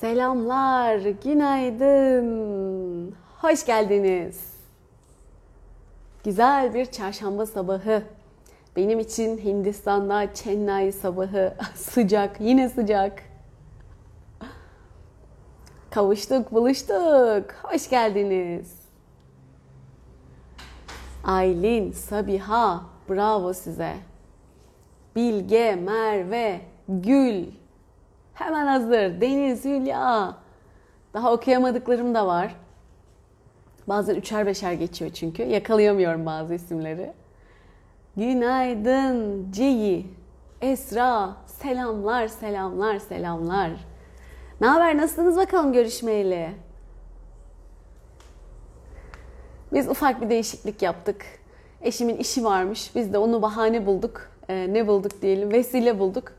Selamlar, günaydın, hoş geldiniz. Güzel bir çarşamba sabahı. Benim için Hindistan'da Chennai sabahı sıcak, yine sıcak. Kavuştuk, buluştuk. Hoş geldiniz. Aylin, Sabiha, bravo size. Bilge, Merve, Gül, hemen hazır. Deniz, Hülya. Daha okuyamadıklarım da var. Bazen üçer beşer geçiyor çünkü. Yakalayamıyorum bazı isimleri. Günaydın Ciyi, Esra, selamlar, selamlar, selamlar. Ne haber, nasılsınız bakalım görüşmeyeli? Biz ufak bir değişiklik yaptık. Eşimin işi varmış. Biz de onu bahane bulduk. Ee, ne bulduk diyelim, vesile bulduk.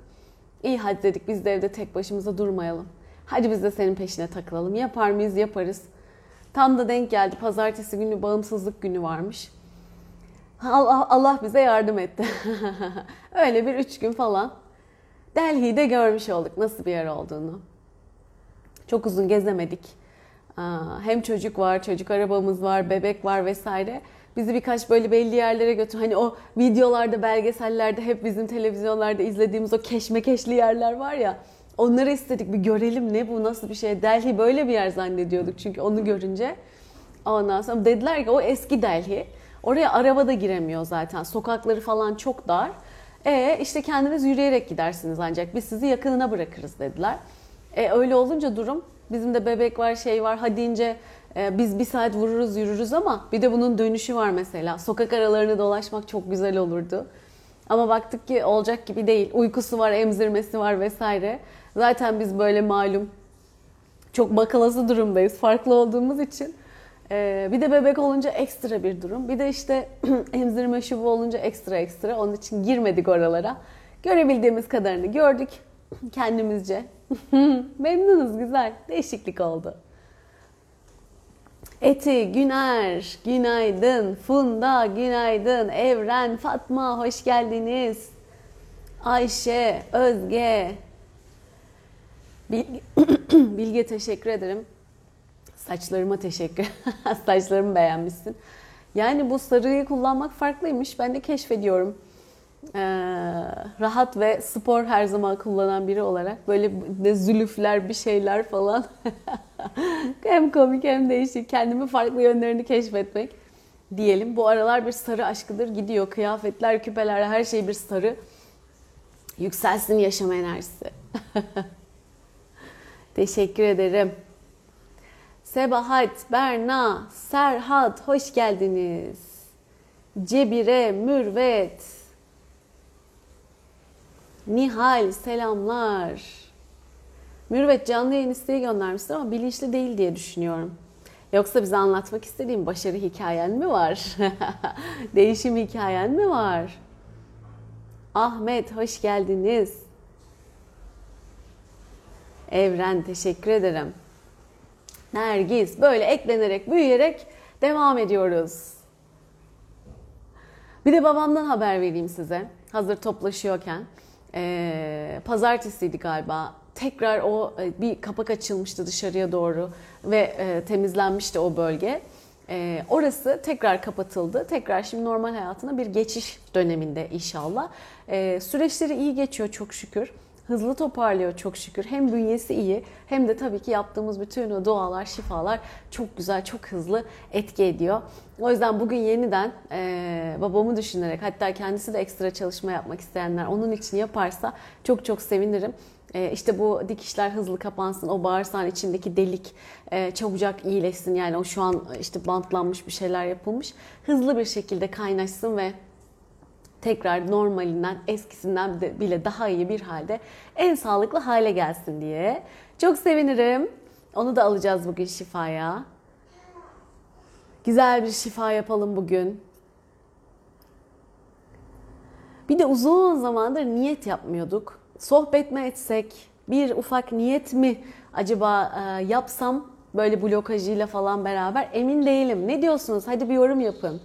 İyi hadi dedik biz de evde tek başımıza durmayalım. Hadi biz de senin peşine takılalım. Yapar mıyız? Yaparız. Tam da denk geldi. Pazartesi günü bağımsızlık günü varmış. Allah, Allah bize yardım etti. Öyle bir üç gün falan. Delhi'de görmüş olduk nasıl bir yer olduğunu. Çok uzun gezemedik. Hem çocuk var, çocuk arabamız var, bebek var vesaire. Bizi birkaç böyle belli yerlere götür. Hani o videolarda, belgesellerde hep bizim televizyonlarda izlediğimiz o keşmekeşli yerler var ya. Onları istedik bir görelim ne bu nasıl bir şey. Delhi böyle bir yer zannediyorduk çünkü onu görünce. Ondan sonra dediler ki o eski Delhi. Oraya araba da giremiyor zaten. Sokakları falan çok dar. E işte kendiniz yürüyerek gidersiniz ancak biz sizi yakınına bırakırız dediler. E öyle olunca durum bizim de bebek var şey var hadi ince e, biz bir saat vururuz yürürüz ama bir de bunun dönüşü var mesela. Sokak aralarını dolaşmak çok güzel olurdu. Ama baktık ki olacak gibi değil. Uykusu var, emzirmesi var vesaire. Zaten biz böyle malum çok bakalası durumdayız. Farklı olduğumuz için. Ee, bir de bebek olunca ekstra bir durum. Bir de işte emzirme şubu olunca ekstra ekstra. Onun için girmedik oralara. Görebildiğimiz kadarını gördük kendimizce. Memnunuz güzel. Değişiklik oldu. Eti, Güner, günaydın. Funda, günaydın. Evren, Fatma, hoş geldiniz. Ayşe, Özge. Bilge, Bilge teşekkür ederim. Saçlarıma teşekkür. Saçlarımı beğenmişsin. Yani bu sarıyı kullanmak farklıymış. Ben de keşfediyorum. Ee, rahat ve spor her zaman kullanan biri olarak böyle de zülüfler bir şeyler falan hem komik hem değişik kendimi farklı yönlerini keşfetmek diyelim. Bu aralar bir sarı aşkıdır gidiyor. Kıyafetler, küpeler her şey bir sarı. Yükselsin yaşam enerjisi. Teşekkür ederim. Sebahat, Berna, Serhat hoş geldiniz. Cebire, Mürvet, Nihal selamlar. Mürvet canlı yayın isteği göndermiştir ama bilinçli değil diye düşünüyorum. Yoksa bize anlatmak istediğin başarı hikayen mi var? Değişim hikayen mi var? Ahmet hoş geldiniz. Evren teşekkür ederim. Nergis böyle eklenerek büyüyerek devam ediyoruz. Bir de babamdan haber vereyim size. Hazır toplaşıyorken. Ee, pazartesiydi galiba. Tekrar o e, bir kapak açılmıştı dışarıya doğru ve e, temizlenmişti o bölge. E, orası tekrar kapatıldı. Tekrar şimdi normal hayatına bir geçiş döneminde inşallah. E, süreçleri iyi geçiyor çok şükür hızlı toparlıyor çok şükür. Hem bünyesi iyi hem de tabii ki yaptığımız bütün o dualar, şifalar çok güzel, çok hızlı etki ediyor. O yüzden bugün yeniden e, babamı düşünerek hatta kendisi de ekstra çalışma yapmak isteyenler onun için yaparsa çok çok sevinirim. İşte bu dikişler hızlı kapansın, o bağırsağın içindeki delik çabucak iyileşsin. Yani o şu an işte bantlanmış bir şeyler yapılmış. Hızlı bir şekilde kaynaşsın ve tekrar normalinden, eskisinden de bile daha iyi bir halde en sağlıklı hale gelsin diye. Çok sevinirim. Onu da alacağız bugün şifaya. Güzel bir şifa yapalım bugün. Bir de uzun zamandır niyet yapmıyorduk. Sohbet mi etsek, bir ufak niyet mi acaba e, yapsam böyle blokajıyla falan beraber emin değilim. Ne diyorsunuz? Hadi bir yorum yapın.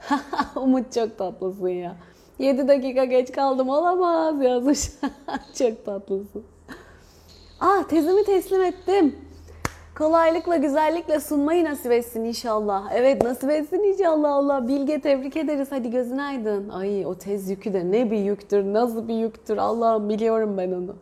Umut çok tatlısın ya. 7 dakika geç kaldım olamaz yazmış. çok tatlısın. Ah tezimi teslim ettim. Kolaylıkla, güzellikle sunmayı nasip etsin inşallah. Evet nasip etsin inşallah Allah. Bilge tebrik ederiz. Hadi gözün aydın. Ay o tez yükü de ne bir yüktür, nasıl bir yüktür. Allah'ım biliyorum ben onu.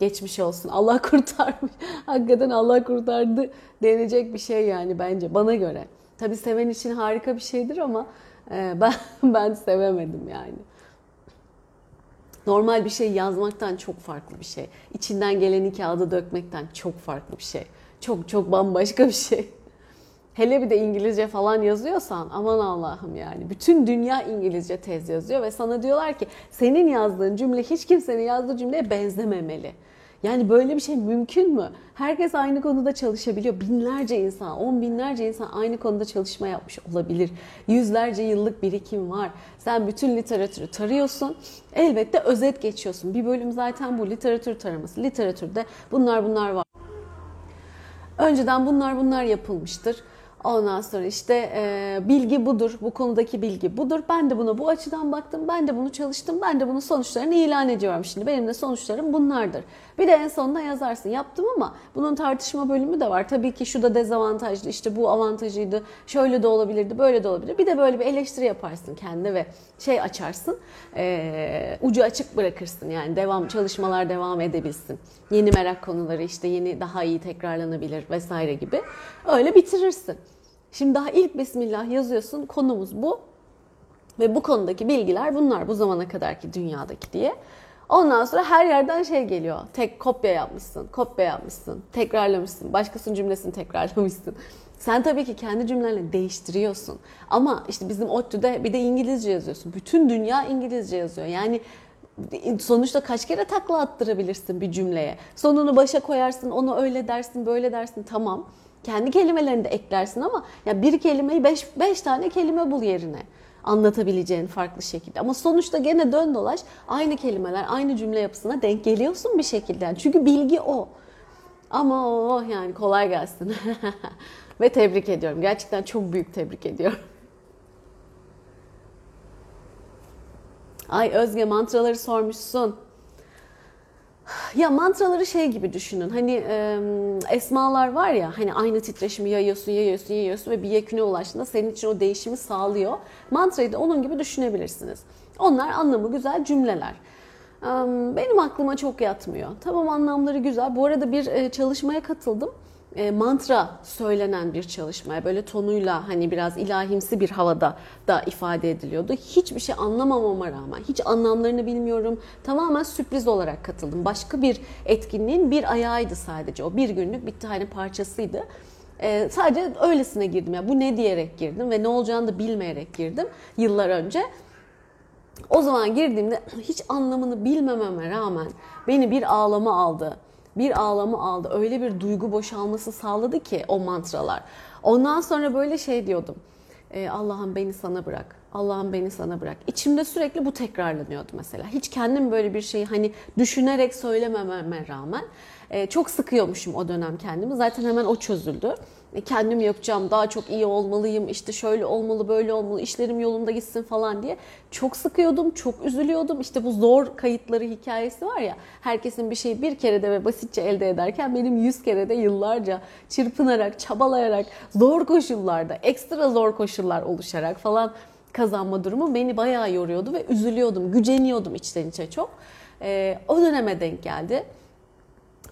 Geçmiş olsun. Allah kurtarmış. Hakikaten Allah kurtardı denecek bir şey yani bence bana göre. Tabii seven için harika bir şeydir ama e, ben ben sevemedim yani. Normal bir şey yazmaktan çok farklı bir şey. İçinden geleni kağıda dökmekten çok farklı bir şey. Çok çok bambaşka bir şey. Hele bir de İngilizce falan yazıyorsan aman Allah'ım yani. Bütün dünya İngilizce tez yazıyor ve sana diyorlar ki senin yazdığın cümle hiç kimsenin yazdığı cümleye benzememeli. Yani böyle bir şey mümkün mü? Herkes aynı konuda çalışabiliyor. Binlerce insan, on binlerce insan aynı konuda çalışma yapmış olabilir. Yüzlerce yıllık birikim var. Sen bütün literatürü tarıyorsun. Elbette özet geçiyorsun. Bir bölüm zaten bu literatür taraması. Literatürde bunlar bunlar var. Önceden bunlar bunlar yapılmıştır. Ondan sonra işte e, bilgi budur, bu konudaki bilgi budur. Ben de buna bu açıdan baktım, ben de bunu çalıştım, ben de bunun sonuçlarını ilan ediyorum şimdi. Benim de sonuçlarım bunlardır. Bir de en sonunda yazarsın. Yaptım ama bunun tartışma bölümü de var. Tabii ki şu da dezavantajlı, işte bu avantajıydı, şöyle de olabilirdi, böyle de olabilir. Bir de böyle bir eleştiri yaparsın kendine ve şey açarsın, e, ucu açık bırakırsın. Yani devam çalışmalar devam edebilsin. Yeni merak konuları işte yeni daha iyi tekrarlanabilir vesaire gibi. Öyle bitirirsin. Şimdi daha ilk Bismillah yazıyorsun. Konumuz bu. Ve bu konudaki bilgiler bunlar. Bu zamana kadarki dünyadaki diye. Ondan sonra her yerden şey geliyor. Tek kopya yapmışsın, kopya yapmışsın, tekrarlamışsın, başkasının cümlesini tekrarlamışsın. Sen tabii ki kendi cümlenle değiştiriyorsun. Ama işte bizim ODTÜ'de bir de İngilizce yazıyorsun. Bütün dünya İngilizce yazıyor. Yani sonuçta kaç kere takla attırabilirsin bir cümleye. Sonunu başa koyarsın, onu öyle dersin, böyle dersin tamam. Kendi kelimelerini de eklersin ama ya bir kelimeyi beş, beş tane kelime bul yerine anlatabileceğin farklı şekilde. Ama sonuçta gene dön dolaş aynı kelimeler, aynı cümle yapısına denk geliyorsun bir şekilde. Çünkü bilgi o. Ama o yani kolay gelsin. Ve tebrik ediyorum. Gerçekten çok büyük tebrik ediyorum. Ay Özge mantraları sormuşsun. Ya mantraları şey gibi düşünün. Hani e, esmalar var ya hani aynı titreşimi yayıyorsun, yayıyorsun, yayıyorsun ve bir yeküne ulaştığında senin için o değişimi sağlıyor. Mantrayı da onun gibi düşünebilirsiniz. Onlar anlamı güzel cümleler. Benim aklıma çok yatmıyor. Tamam anlamları güzel. Bu arada bir çalışmaya katıldım e, mantra söylenen bir çalışmaya böyle tonuyla hani biraz ilahimsi bir havada da ifade ediliyordu. Hiçbir şey anlamamama rağmen hiç anlamlarını bilmiyorum. Tamamen sürpriz olarak katıldım. Başka bir etkinliğin bir ayağıydı sadece. O bir günlük bir tane parçasıydı. Ee, sadece öylesine girdim. Yani bu ne diyerek girdim ve ne olacağını da bilmeyerek girdim yıllar önce. O zaman girdiğimde hiç anlamını bilmememe rağmen beni bir ağlama aldı bir ağlamı aldı. Öyle bir duygu boşalması sağladı ki o mantralar. Ondan sonra böyle şey diyordum. E, Allah'ım beni sana bırak. Allah'ım beni sana bırak. İçimde sürekli bu tekrarlanıyordu mesela. Hiç kendim böyle bir şeyi hani düşünerek söylemememe rağmen e, çok sıkıyormuşum o dönem kendimi. Zaten hemen o çözüldü. E, kendim yapacağım, daha çok iyi olmalıyım, işte şöyle olmalı, böyle olmalı, işlerim yolunda gitsin falan diye çok sıkıyordum, çok üzülüyordum. İşte bu zor kayıtları hikayesi var ya, herkesin bir şeyi bir kerede ve basitçe elde ederken benim yüz kerede yıllarca çırpınarak, çabalayarak, zor koşullarda, ekstra zor koşullar oluşarak falan kazanma durumu beni bayağı yoruyordu ve üzülüyordum, güceniyordum içten içe çok. Ee, o döneme denk geldi.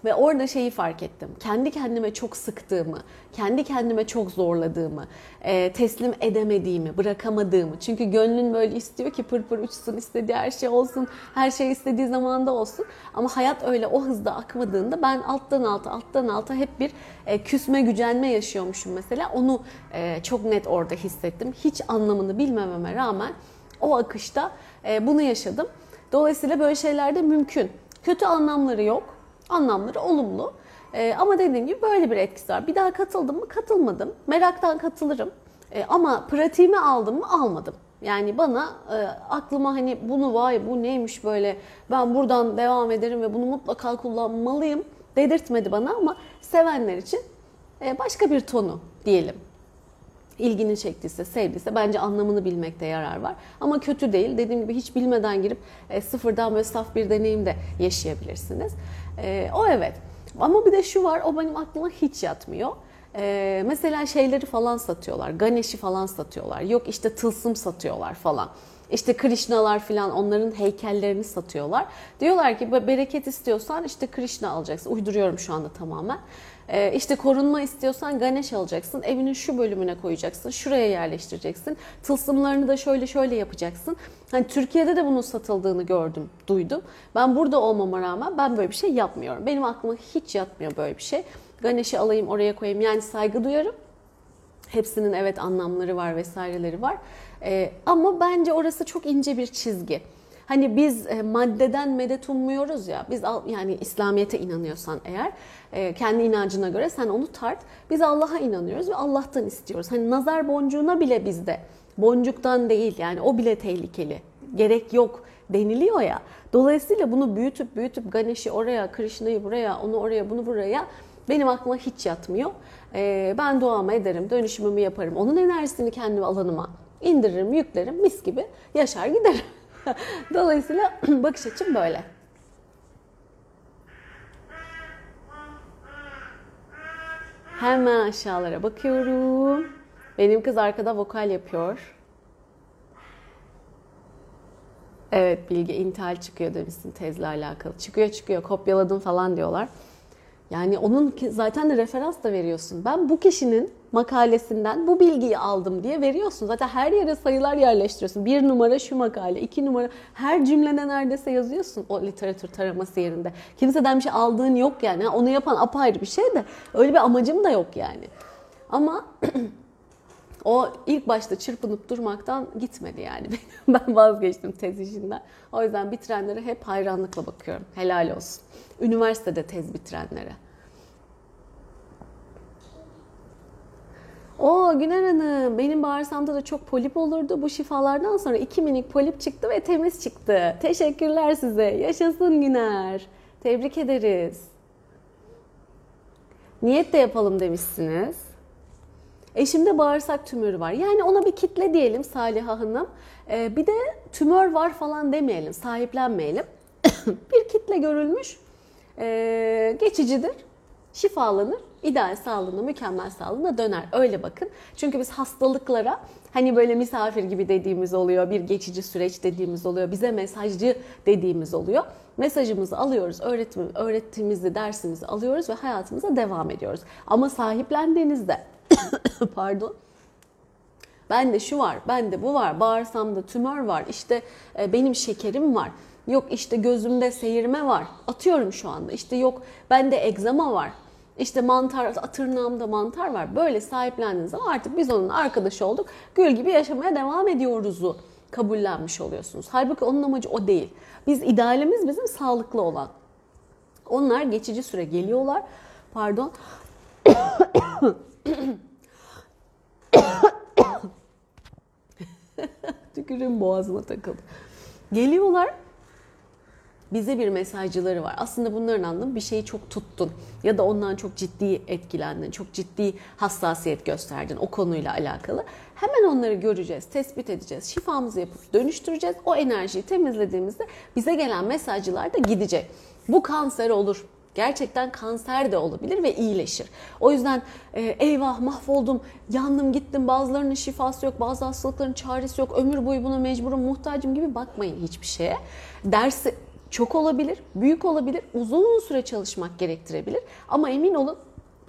Ve orada şeyi fark ettim. Kendi kendime çok sıktığımı, kendi kendime çok zorladığımı, e, teslim edemediğimi, bırakamadığımı. Çünkü gönlün böyle istiyor ki pır pır uçsun, istediği her şey olsun, her şey istediği zamanda olsun. Ama hayat öyle o hızda akmadığında ben alttan alta, alttan alta hep bir e, küsme, gücenme yaşıyormuşum mesela. Onu e, çok net orada hissettim. Hiç anlamını bilmememe rağmen o akışta bunu yaşadım. Dolayısıyla böyle şeyler de mümkün. Kötü anlamları yok Anlamları olumlu. E, ama dediğim gibi böyle bir etkisi var. Bir daha katıldım mı? Katılmadım. Meraktan katılırım. E, ama pratiğimi aldım mı? Almadım. Yani bana e, aklıma hani bunu vay bu neymiş böyle ben buradan devam ederim ve bunu mutlaka kullanmalıyım dedirtmedi bana ama sevenler için e, başka bir tonu diyelim. İlgini çektiyse, sevdiyse bence anlamını bilmekte yarar var. Ama kötü değil. Dediğim gibi hiç bilmeden girip e, sıfırdan böyle saf bir deneyim de yaşayabilirsiniz. E, o evet. Ama bir de şu var o benim aklıma hiç yatmıyor. Ee, mesela şeyleri falan satıyorlar. Ganesh'i falan satıyorlar. Yok işte tılsım satıyorlar falan. İşte Krishna'lar falan onların heykellerini satıyorlar. Diyorlar ki bereket istiyorsan işte Krishna alacaksın. Uyduruyorum şu anda tamamen. Ee, işte korunma istiyorsan Ganesh alacaksın. Evinin şu bölümüne koyacaksın. Şuraya yerleştireceksin. Tılsımlarını da şöyle şöyle yapacaksın. Hani Türkiye'de de bunun satıldığını gördüm, duydum. Ben burada olmama rağmen ben böyle bir şey yapmıyorum. Benim aklıma hiç yatmıyor böyle bir şey. Ganesh'i alayım oraya koyayım. Yani saygı duyarım. Hepsinin evet anlamları var vesaireleri var. Ee, ama bence orası çok ince bir çizgi. Hani biz e, maddeden medet ummuyoruz ya. Biz yani İslamiyete inanıyorsan eğer e, kendi inancına göre sen onu tart. Biz Allah'a inanıyoruz ve Allah'tan istiyoruz. Hani nazar boncuğuna bile bizde boncuktan değil yani o bile tehlikeli. Gerek yok deniliyor ya. Dolayısıyla bunu büyütüp büyütüp Ganesh'i oraya, Krishna'yı buraya, onu oraya, bunu buraya benim aklıma hiç yatmıyor. Ee, ben duamı ederim, dönüşümümü yaparım. Onun enerjisini kendi alanıma indiririm, yüklerim, mis gibi yaşar giderim. Dolayısıyla bakış açım böyle. Hemen aşağılara bakıyorum. Benim kız arkada vokal yapıyor. Evet Bilge intihal çıkıyor demişsin tezle alakalı. Çıkıyor çıkıyor kopyaladım falan diyorlar. Yani onun zaten de referans da veriyorsun. Ben bu kişinin makalesinden bu bilgiyi aldım diye veriyorsun. Zaten her yere sayılar yerleştiriyorsun. Bir numara şu makale, iki numara her cümlede neredeyse yazıyorsun o literatür taraması yerinde. Kimseden bir şey aldığın yok yani. Onu yapan apayrı bir şey de öyle bir amacım da yok yani. Ama o ilk başta çırpınıp durmaktan gitmedi yani. ben vazgeçtim tez işinden. O yüzden bitirenlere hep hayranlıkla bakıyorum. Helal olsun. Üniversitede tez bitirenlere. O Güner Hanım benim bağırsamda da çok polip olurdu. Bu şifalardan sonra iki minik polip çıktı ve temiz çıktı. Teşekkürler size. Yaşasın Güner. Tebrik ederiz. Niyet de yapalım demişsiniz. Eşimde bağırsak tümörü var. Yani ona bir kitle diyelim Saliha Hanım. Ee, bir de tümör var falan demeyelim, sahiplenmeyelim. bir kitle görülmüş, ee, geçicidir, şifalanır, ideal sağlığına, mükemmel sağlığına döner. Öyle bakın. Çünkü biz hastalıklara hani böyle misafir gibi dediğimiz oluyor, bir geçici süreç dediğimiz oluyor, bize mesajcı dediğimiz oluyor. Mesajımızı alıyoruz, öğretim, öğrettiğimizi, dersimizi alıyoruz ve hayatımıza devam ediyoruz. Ama sahiplendiğinizde pardon. Ben de şu var, ben de bu var, bağırsamda tümör var, işte e, benim şekerim var, yok işte gözümde seyirme var, atıyorum şu anda, işte yok bende egzama var, işte mantar, tırnağımda mantar var. Böyle sahiplendiğiniz zaman artık biz onun arkadaşı olduk, gül gibi yaşamaya devam ediyoruzu kabullenmiş oluyorsunuz. Halbuki onun amacı o değil. Biz idealimiz bizim sağlıklı olan. Onlar geçici süre geliyorlar. Pardon. Tükürüm boğazıma takıldı. Geliyorlar bize bir mesajcıları var. Aslında bunların anlamı bir şeyi çok tuttun ya da ondan çok ciddi etkilendin, çok ciddi hassasiyet gösterdin o konuyla alakalı. Hemen onları göreceğiz, tespit edeceğiz, şifamızı yapıp dönüştüreceğiz. O enerjiyi temizlediğimizde bize gelen mesajcılar da gidecek. Bu kanser olur, Gerçekten kanser de olabilir ve iyileşir. O yüzden e, eyvah mahvoldum, yandım gittim, bazılarının şifası yok, bazı hastalıkların çaresi yok, ömür boyu buna mecburum, muhtacım gibi bakmayın hiçbir şeye. Dersi çok olabilir, büyük olabilir, uzun süre çalışmak gerektirebilir. Ama emin olun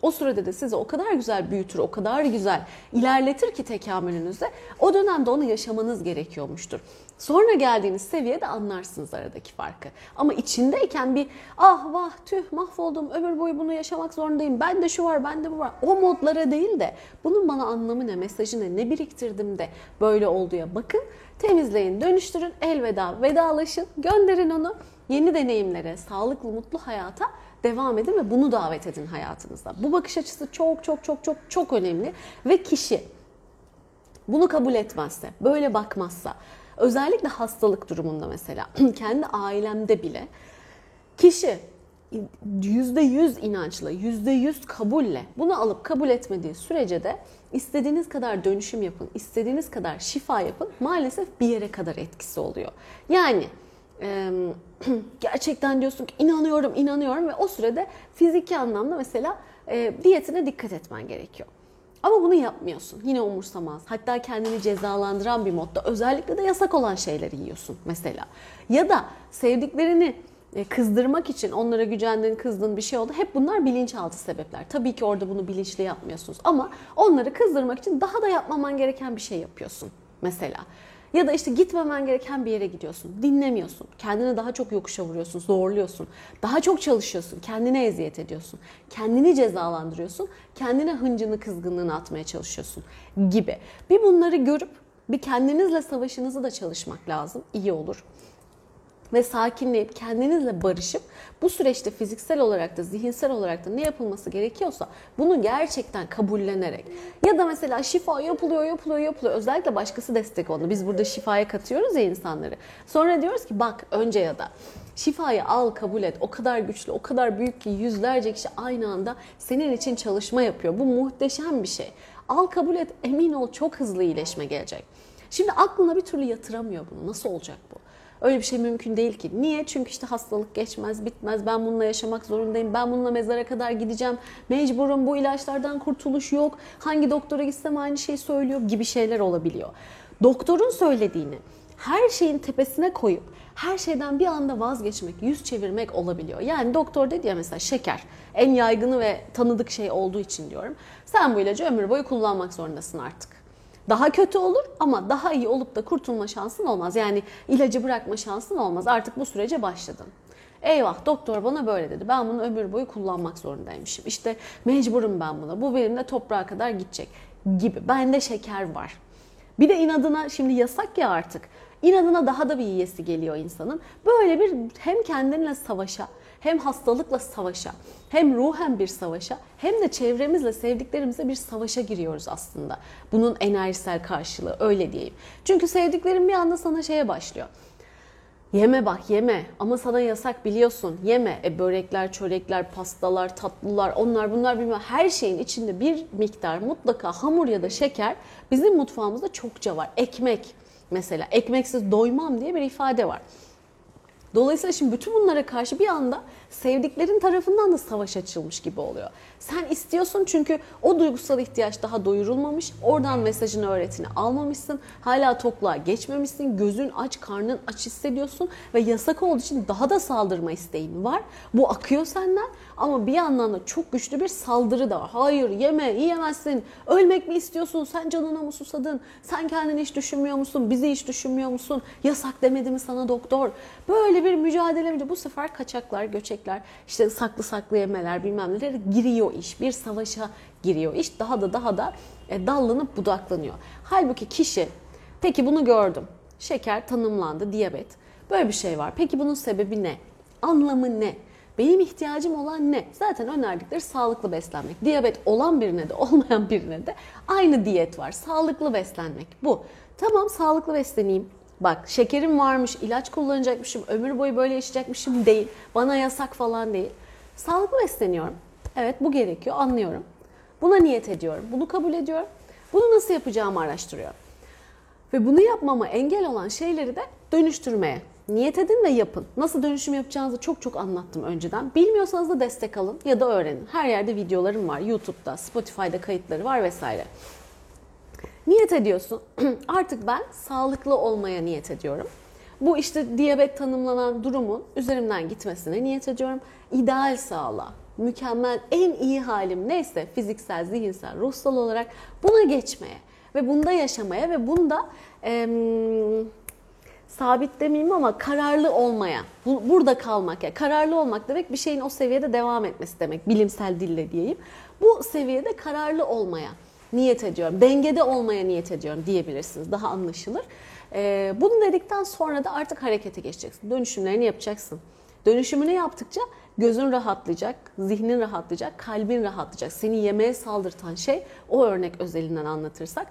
o sürede de sizi o kadar güzel büyütür, o kadar güzel ilerletir ki tekamülünüzde o dönemde onu yaşamanız gerekiyormuştur. Sonra geldiğiniz seviyede anlarsınız aradaki farkı. Ama içindeyken bir ah vah tüh mahvoldum ömür boyu bunu yaşamak zorundayım. Ben de şu var ben de bu var. O modlara değil de bunun bana anlamı ne mesajı ne ne biriktirdim de böyle olduya bakın. Temizleyin dönüştürün elveda vedalaşın gönderin onu yeni deneyimlere sağlıklı mutlu hayata devam edin ve bunu davet edin hayatınızda. Bu bakış açısı çok çok çok çok çok önemli ve kişi bunu kabul etmezse, böyle bakmazsa, özellikle hastalık durumunda mesela kendi ailemde bile kişi yüzde yüz inançla, yüzde yüz kabulle bunu alıp kabul etmediği sürece de istediğiniz kadar dönüşüm yapın, istediğiniz kadar şifa yapın maalesef bir yere kadar etkisi oluyor. Yani gerçekten diyorsun ki inanıyorum, inanıyorum ve o sürede fiziki anlamda mesela e, diyetine dikkat etmen gerekiyor. Ama bunu yapmıyorsun. Yine umursamaz. Hatta kendini cezalandıran bir modda özellikle de yasak olan şeyleri yiyorsun mesela. Ya da sevdiklerini e, kızdırmak için onlara gücendin, kızdın bir şey oldu. Hep bunlar bilinçaltı sebepler. Tabii ki orada bunu bilinçli yapmıyorsunuz ama onları kızdırmak için daha da yapmaman gereken bir şey yapıyorsun mesela. Ya da işte gitmemen gereken bir yere gidiyorsun. Dinlemiyorsun. Kendini daha çok yokuşa vuruyorsun, zorluyorsun. Daha çok çalışıyorsun. Kendine eziyet ediyorsun. Kendini cezalandırıyorsun. Kendine hıncını, kızgınlığını atmaya çalışıyorsun gibi. Bir bunları görüp bir kendinizle savaşınızı da çalışmak lazım. İyi olur ve sakinleyip kendinizle barışıp bu süreçte fiziksel olarak da zihinsel olarak da ne yapılması gerekiyorsa bunu gerçekten kabullenerek ya da mesela şifa yapılıyor yapılıyor yapılıyor özellikle başkası destek oldu. Biz burada şifaya katıyoruz ya insanları. Sonra diyoruz ki bak önce ya da şifayı al kabul et. O kadar güçlü, o kadar büyük ki yüzlerce kişi aynı anda senin için çalışma yapıyor. Bu muhteşem bir şey. Al kabul et emin ol çok hızlı iyileşme gelecek. Şimdi aklına bir türlü yatıramıyor bunu. Nasıl olacak bu? Öyle bir şey mümkün değil ki. Niye? Çünkü işte hastalık geçmez, bitmez. Ben bununla yaşamak zorundayım. Ben bununla mezara kadar gideceğim. Mecburum bu ilaçlardan kurtuluş yok. Hangi doktora gitsem aynı şeyi söylüyor gibi şeyler olabiliyor. Doktorun söylediğini her şeyin tepesine koyup her şeyden bir anda vazgeçmek, yüz çevirmek olabiliyor. Yani doktor dedi ya mesela şeker en yaygını ve tanıdık şey olduğu için diyorum. Sen bu ilacı ömür boyu kullanmak zorundasın artık. Daha kötü olur ama daha iyi olup da kurtulma şansın olmaz. Yani ilacı bırakma şansın olmaz. Artık bu sürece başladın. Eyvah doktor bana böyle dedi. Ben bunu ömür boyu kullanmak zorundaymışım. İşte mecburum ben buna. Bu benimle toprağa kadar gidecek gibi. Bende şeker var. Bir de inadına şimdi yasak ya artık. İnadına daha da bir yiyesi geliyor insanın. Böyle bir hem kendinle savaşa hem hastalıkla savaşa, hem ruhen bir savaşa, hem de çevremizle, sevdiklerimizle bir savaşa giriyoruz aslında. Bunun enerjisel karşılığı öyle diyeyim. Çünkü sevdiklerim bir anda sana şeye başlıyor. Yeme bak yeme ama sana yasak biliyorsun yeme. E börekler, çörekler, pastalar, tatlılar onlar bunlar bilmem her şeyin içinde bir miktar mutlaka hamur ya da şeker bizim mutfağımızda çokça var. Ekmek mesela ekmeksiz doymam diye bir ifade var. Dolayısıyla şimdi bütün bunlara karşı bir anda sevdiklerin tarafından da savaş açılmış gibi oluyor. Sen istiyorsun çünkü o duygusal ihtiyaç daha doyurulmamış. Oradan mesajını, öğretini almamışsın. Hala tokluğa geçmemişsin. Gözün aç, karnın aç hissediyorsun ve yasak olduğu için daha da saldırma isteğin var. Bu akıyor senden ama bir yandan da çok güçlü bir saldırı da var. Hayır yeme, yiyemezsin. Ölmek mi istiyorsun? Sen canına mı susadın? Sen kendini hiç düşünmüyor musun? Bizi hiç düşünmüyor musun? Yasak demedi mi sana doktor? Böyle bir mücadele bu sefer kaçaklar, göçekler, işte saklı saklı yemeler bilmem neler giriyor iş. Bir savaşa giriyor iş. Daha da daha da e, dallanıp budaklanıyor. Halbuki kişi peki bunu gördüm. Şeker tanımlandı, diyabet. Böyle bir şey var. Peki bunun sebebi ne? Anlamı ne? Benim ihtiyacım olan ne? Zaten önerdikleri sağlıklı beslenmek. Diyabet olan birine de olmayan birine de aynı diyet var. Sağlıklı beslenmek bu. Tamam sağlıklı besleneyim. Bak şekerim varmış, ilaç kullanacakmışım, ömür boyu böyle yaşayacakmışım değil. Bana yasak falan değil. Sağlıklı besleniyorum. Evet bu gerekiyor anlıyorum. Buna niyet ediyorum. Bunu kabul ediyorum. Bunu nasıl yapacağımı araştırıyorum. Ve bunu yapmama engel olan şeyleri de dönüştürmeye niyet edin ve yapın. Nasıl dönüşüm yapacağınızı çok çok anlattım önceden. Bilmiyorsanız da destek alın ya da öğrenin. Her yerde videolarım var. YouTube'da, Spotify'da kayıtları var vesaire. Niyet ediyorsun. Artık ben sağlıklı olmaya niyet ediyorum. Bu işte diyabet tanımlanan durumun üzerimden gitmesine niyet ediyorum. İdeal sağlığa, mükemmel, en iyi halim neyse fiziksel, zihinsel, ruhsal olarak buna geçmeye ve bunda yaşamaya ve bunda e, sabit demeyeyim ama kararlı olmaya, bu, burada kalmak ya kararlı olmak demek bir şeyin o seviyede devam etmesi demek bilimsel dille diyeyim. Bu seviyede kararlı olmaya niyet ediyorum, dengede olmaya niyet ediyorum diyebilirsiniz daha anlaşılır. Ee, bunu dedikten sonra da artık harekete geçeceksin, dönüşümlerini yapacaksın. Dönüşümünü yaptıkça gözün rahatlayacak, zihnin rahatlayacak, kalbin rahatlayacak. Seni yemeğe saldırtan şey o örnek özelinden anlatırsak.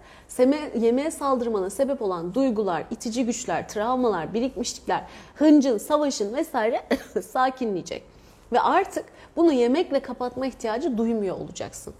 Yemeğe saldırmana sebep olan duygular, itici güçler, travmalar, birikmişlikler, hıncın, savaşın vesaire sakinleyecek. Ve artık bunu yemekle kapatma ihtiyacı duymuyor olacaksın.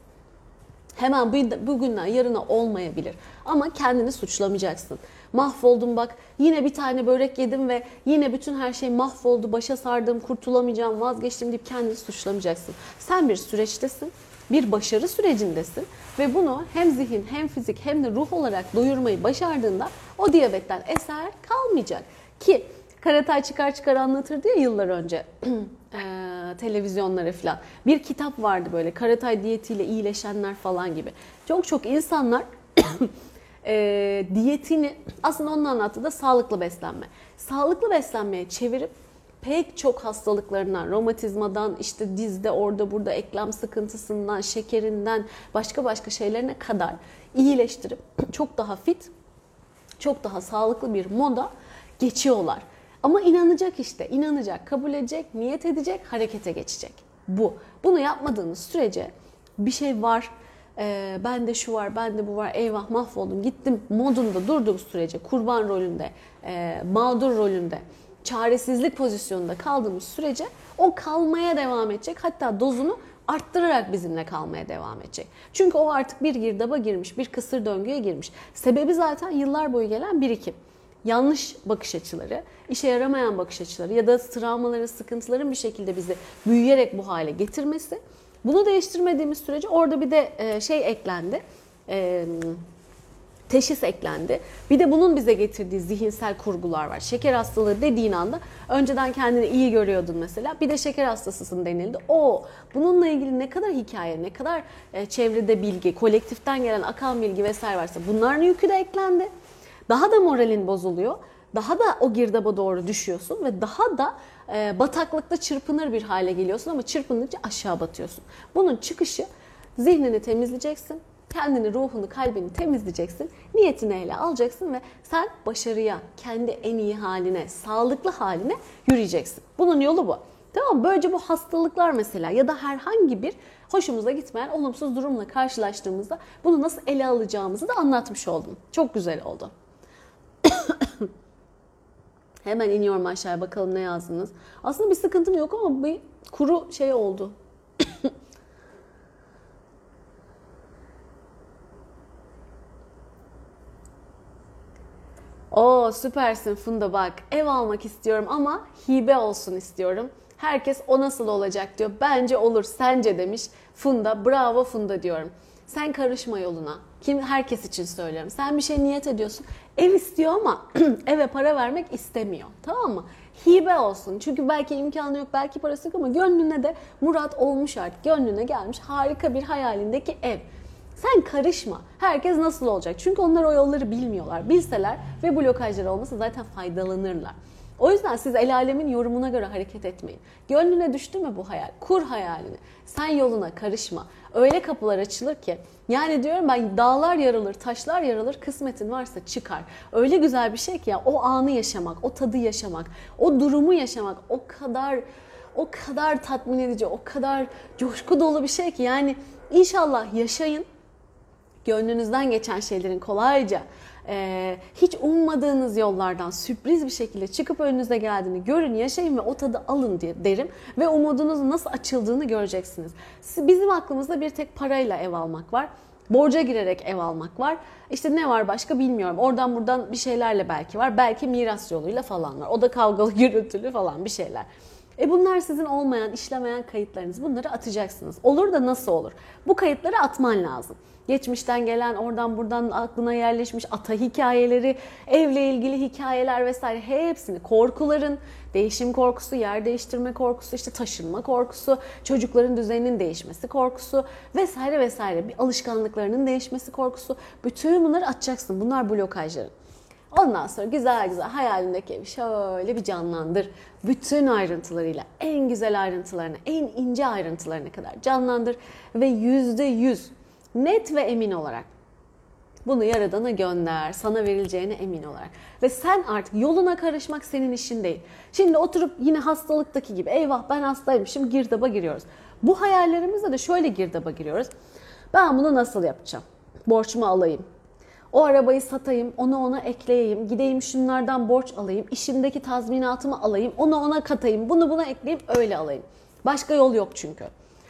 Hemen bu- bugünden yarına olmayabilir. Ama kendini suçlamayacaksın. Mahvoldum bak yine bir tane börek yedim ve yine bütün her şey mahvoldu. Başa sardım, kurtulamayacağım, vazgeçtim deyip kendini suçlamayacaksın. Sen bir süreçtesin. Bir başarı sürecindesin ve bunu hem zihin hem fizik hem de ruh olarak doyurmayı başardığında o diyabetten eser kalmayacak. Ki Karatay çıkar çıkar anlatırdı ya yıllar önce eee, televizyonlara falan. Bir kitap vardı böyle Karatay diyetiyle iyileşenler falan gibi. Çok çok insanlar eee, diyetini aslında onun anlattığı da sağlıklı beslenme. Sağlıklı beslenmeye çevirip pek çok hastalıklarından, romatizmadan, işte dizde orada burada eklem sıkıntısından, şekerinden, başka başka şeylerine kadar iyileştirip çok daha fit, çok daha sağlıklı bir moda geçiyorlar. Ama inanacak işte, inanacak, kabul edecek, niyet edecek, harekete geçecek. Bu. Bunu yapmadığınız sürece bir şey var, e, bende şu var, bende bu var, eyvah mahvoldum, gittim modunda durduğum sürece, kurban rolünde, e, mağdur rolünde, çaresizlik pozisyonunda kaldığımız sürece o kalmaya devam edecek. Hatta dozunu arttırarak bizimle kalmaya devam edecek. Çünkü o artık bir girdaba girmiş, bir kısır döngüye girmiş. Sebebi zaten yıllar boyu gelen birikim. Yanlış bakış açıları, işe yaramayan bakış açıları ya da travmaların, sıkıntıların bir şekilde bizi büyüyerek bu hale getirmesi. Bunu değiştirmediğimiz sürece orada bir de e, şey eklendi. E, teşhis eklendi. Bir de bunun bize getirdiği zihinsel kurgular var. Şeker hastalığı dediğin anda önceden kendini iyi görüyordun mesela. Bir de şeker hastasısın denildi. O bununla ilgili ne kadar hikaye, ne kadar e, çevrede bilgi, kolektiften gelen akan bilgi vesaire varsa bunların yükü de eklendi. Daha da moralin bozuluyor. Daha da o girdaba doğru düşüyorsun ve daha da e, bataklıkta çırpınır bir hale geliyorsun ama çırpındıkça aşağı batıyorsun. Bunun çıkışı zihnini temizleyeceksin, kendini, ruhunu, kalbini temizleyeceksin, niyetini ele alacaksın ve sen başarıya, kendi en iyi haline, sağlıklı haline yürüyeceksin. Bunun yolu bu. Tamam? Böylece bu hastalıklar mesela ya da herhangi bir hoşumuza gitmeyen olumsuz durumla karşılaştığımızda bunu nasıl ele alacağımızı da anlatmış oldum. Çok güzel oldu. Hemen iniyorum aşağıya bakalım ne yazdınız. Aslında bir sıkıntım yok ama bir kuru şey oldu. Oo süpersin Funda bak. Ev almak istiyorum ama hibe olsun istiyorum. Herkes o nasıl olacak diyor. Bence olur sence demiş Funda. Bravo Funda diyorum. Sen karışma yoluna. Kim herkes için söylüyorum. Sen bir şey niyet ediyorsun. Ev istiyor ama eve para vermek istemiyor. Tamam mı? Hibe olsun. Çünkü belki imkanı yok, belki parası yok ama gönlüne de murat olmuş artık. Gönlüne gelmiş harika bir hayalindeki ev. Sen karışma. Herkes nasıl olacak? Çünkü onlar o yolları bilmiyorlar. Bilseler ve blokajları olmasa zaten faydalanırlar. O yüzden siz el alemin yorumuna göre hareket etmeyin. Gönlüne düştü mü bu hayal? Kur hayalini. Sen yoluna karışma. Öyle kapılar açılır ki. Yani diyorum ben dağlar yarılır, taşlar yarılır, kısmetin varsa çıkar. Öyle güzel bir şey ki ya o anı yaşamak, o tadı yaşamak, o durumu yaşamak o kadar o kadar tatmin edici, o kadar coşku dolu bir şey ki yani inşallah yaşayın gönlünüzden geçen şeylerin kolayca e, hiç ummadığınız yollardan sürpriz bir şekilde çıkıp önünüze geldiğini görün, yaşayın ve o tadı alın diye derim. Ve umudunuzun nasıl açıldığını göreceksiniz. Bizim aklımızda bir tek parayla ev almak var. Borca girerek ev almak var. İşte ne var başka bilmiyorum. Oradan buradan bir şeylerle belki var. Belki miras yoluyla falan var. O da kavgalı, gürültülü falan bir şeyler. E bunlar sizin olmayan, işlemeyen kayıtlarınız. Bunları atacaksınız. Olur da nasıl olur? Bu kayıtları atman lazım. Geçmişten gelen, oradan buradan aklına yerleşmiş ata hikayeleri, evle ilgili hikayeler vesaire hepsini, korkuların, değişim korkusu, yer değiştirme korkusu, işte taşınma korkusu, çocukların düzeninin değişmesi korkusu vesaire vesaire. Bir alışkanlıklarının değişmesi korkusu. Bütün bunları atacaksın. Bunlar blokajların. Ondan sonra güzel güzel hayalindeki evi şöyle bir canlandır. Bütün ayrıntılarıyla, en güzel ayrıntılarına, en ince ayrıntılarına kadar canlandır. Ve yüzde yüz net ve emin olarak bunu Yaradan'a gönder, sana verileceğine emin olarak. Ve sen artık yoluna karışmak senin işin değil. Şimdi oturup yine hastalıktaki gibi eyvah ben hastaymışım girdaba giriyoruz. Bu hayallerimizde de şöyle girdaba giriyoruz. Ben bunu nasıl yapacağım? Borçmu alayım, o arabayı satayım, onu ona ekleyeyim, gideyim şunlardan borç alayım, işimdeki tazminatımı alayım, onu ona katayım, bunu buna ekleyip öyle alayım. Başka yol yok çünkü.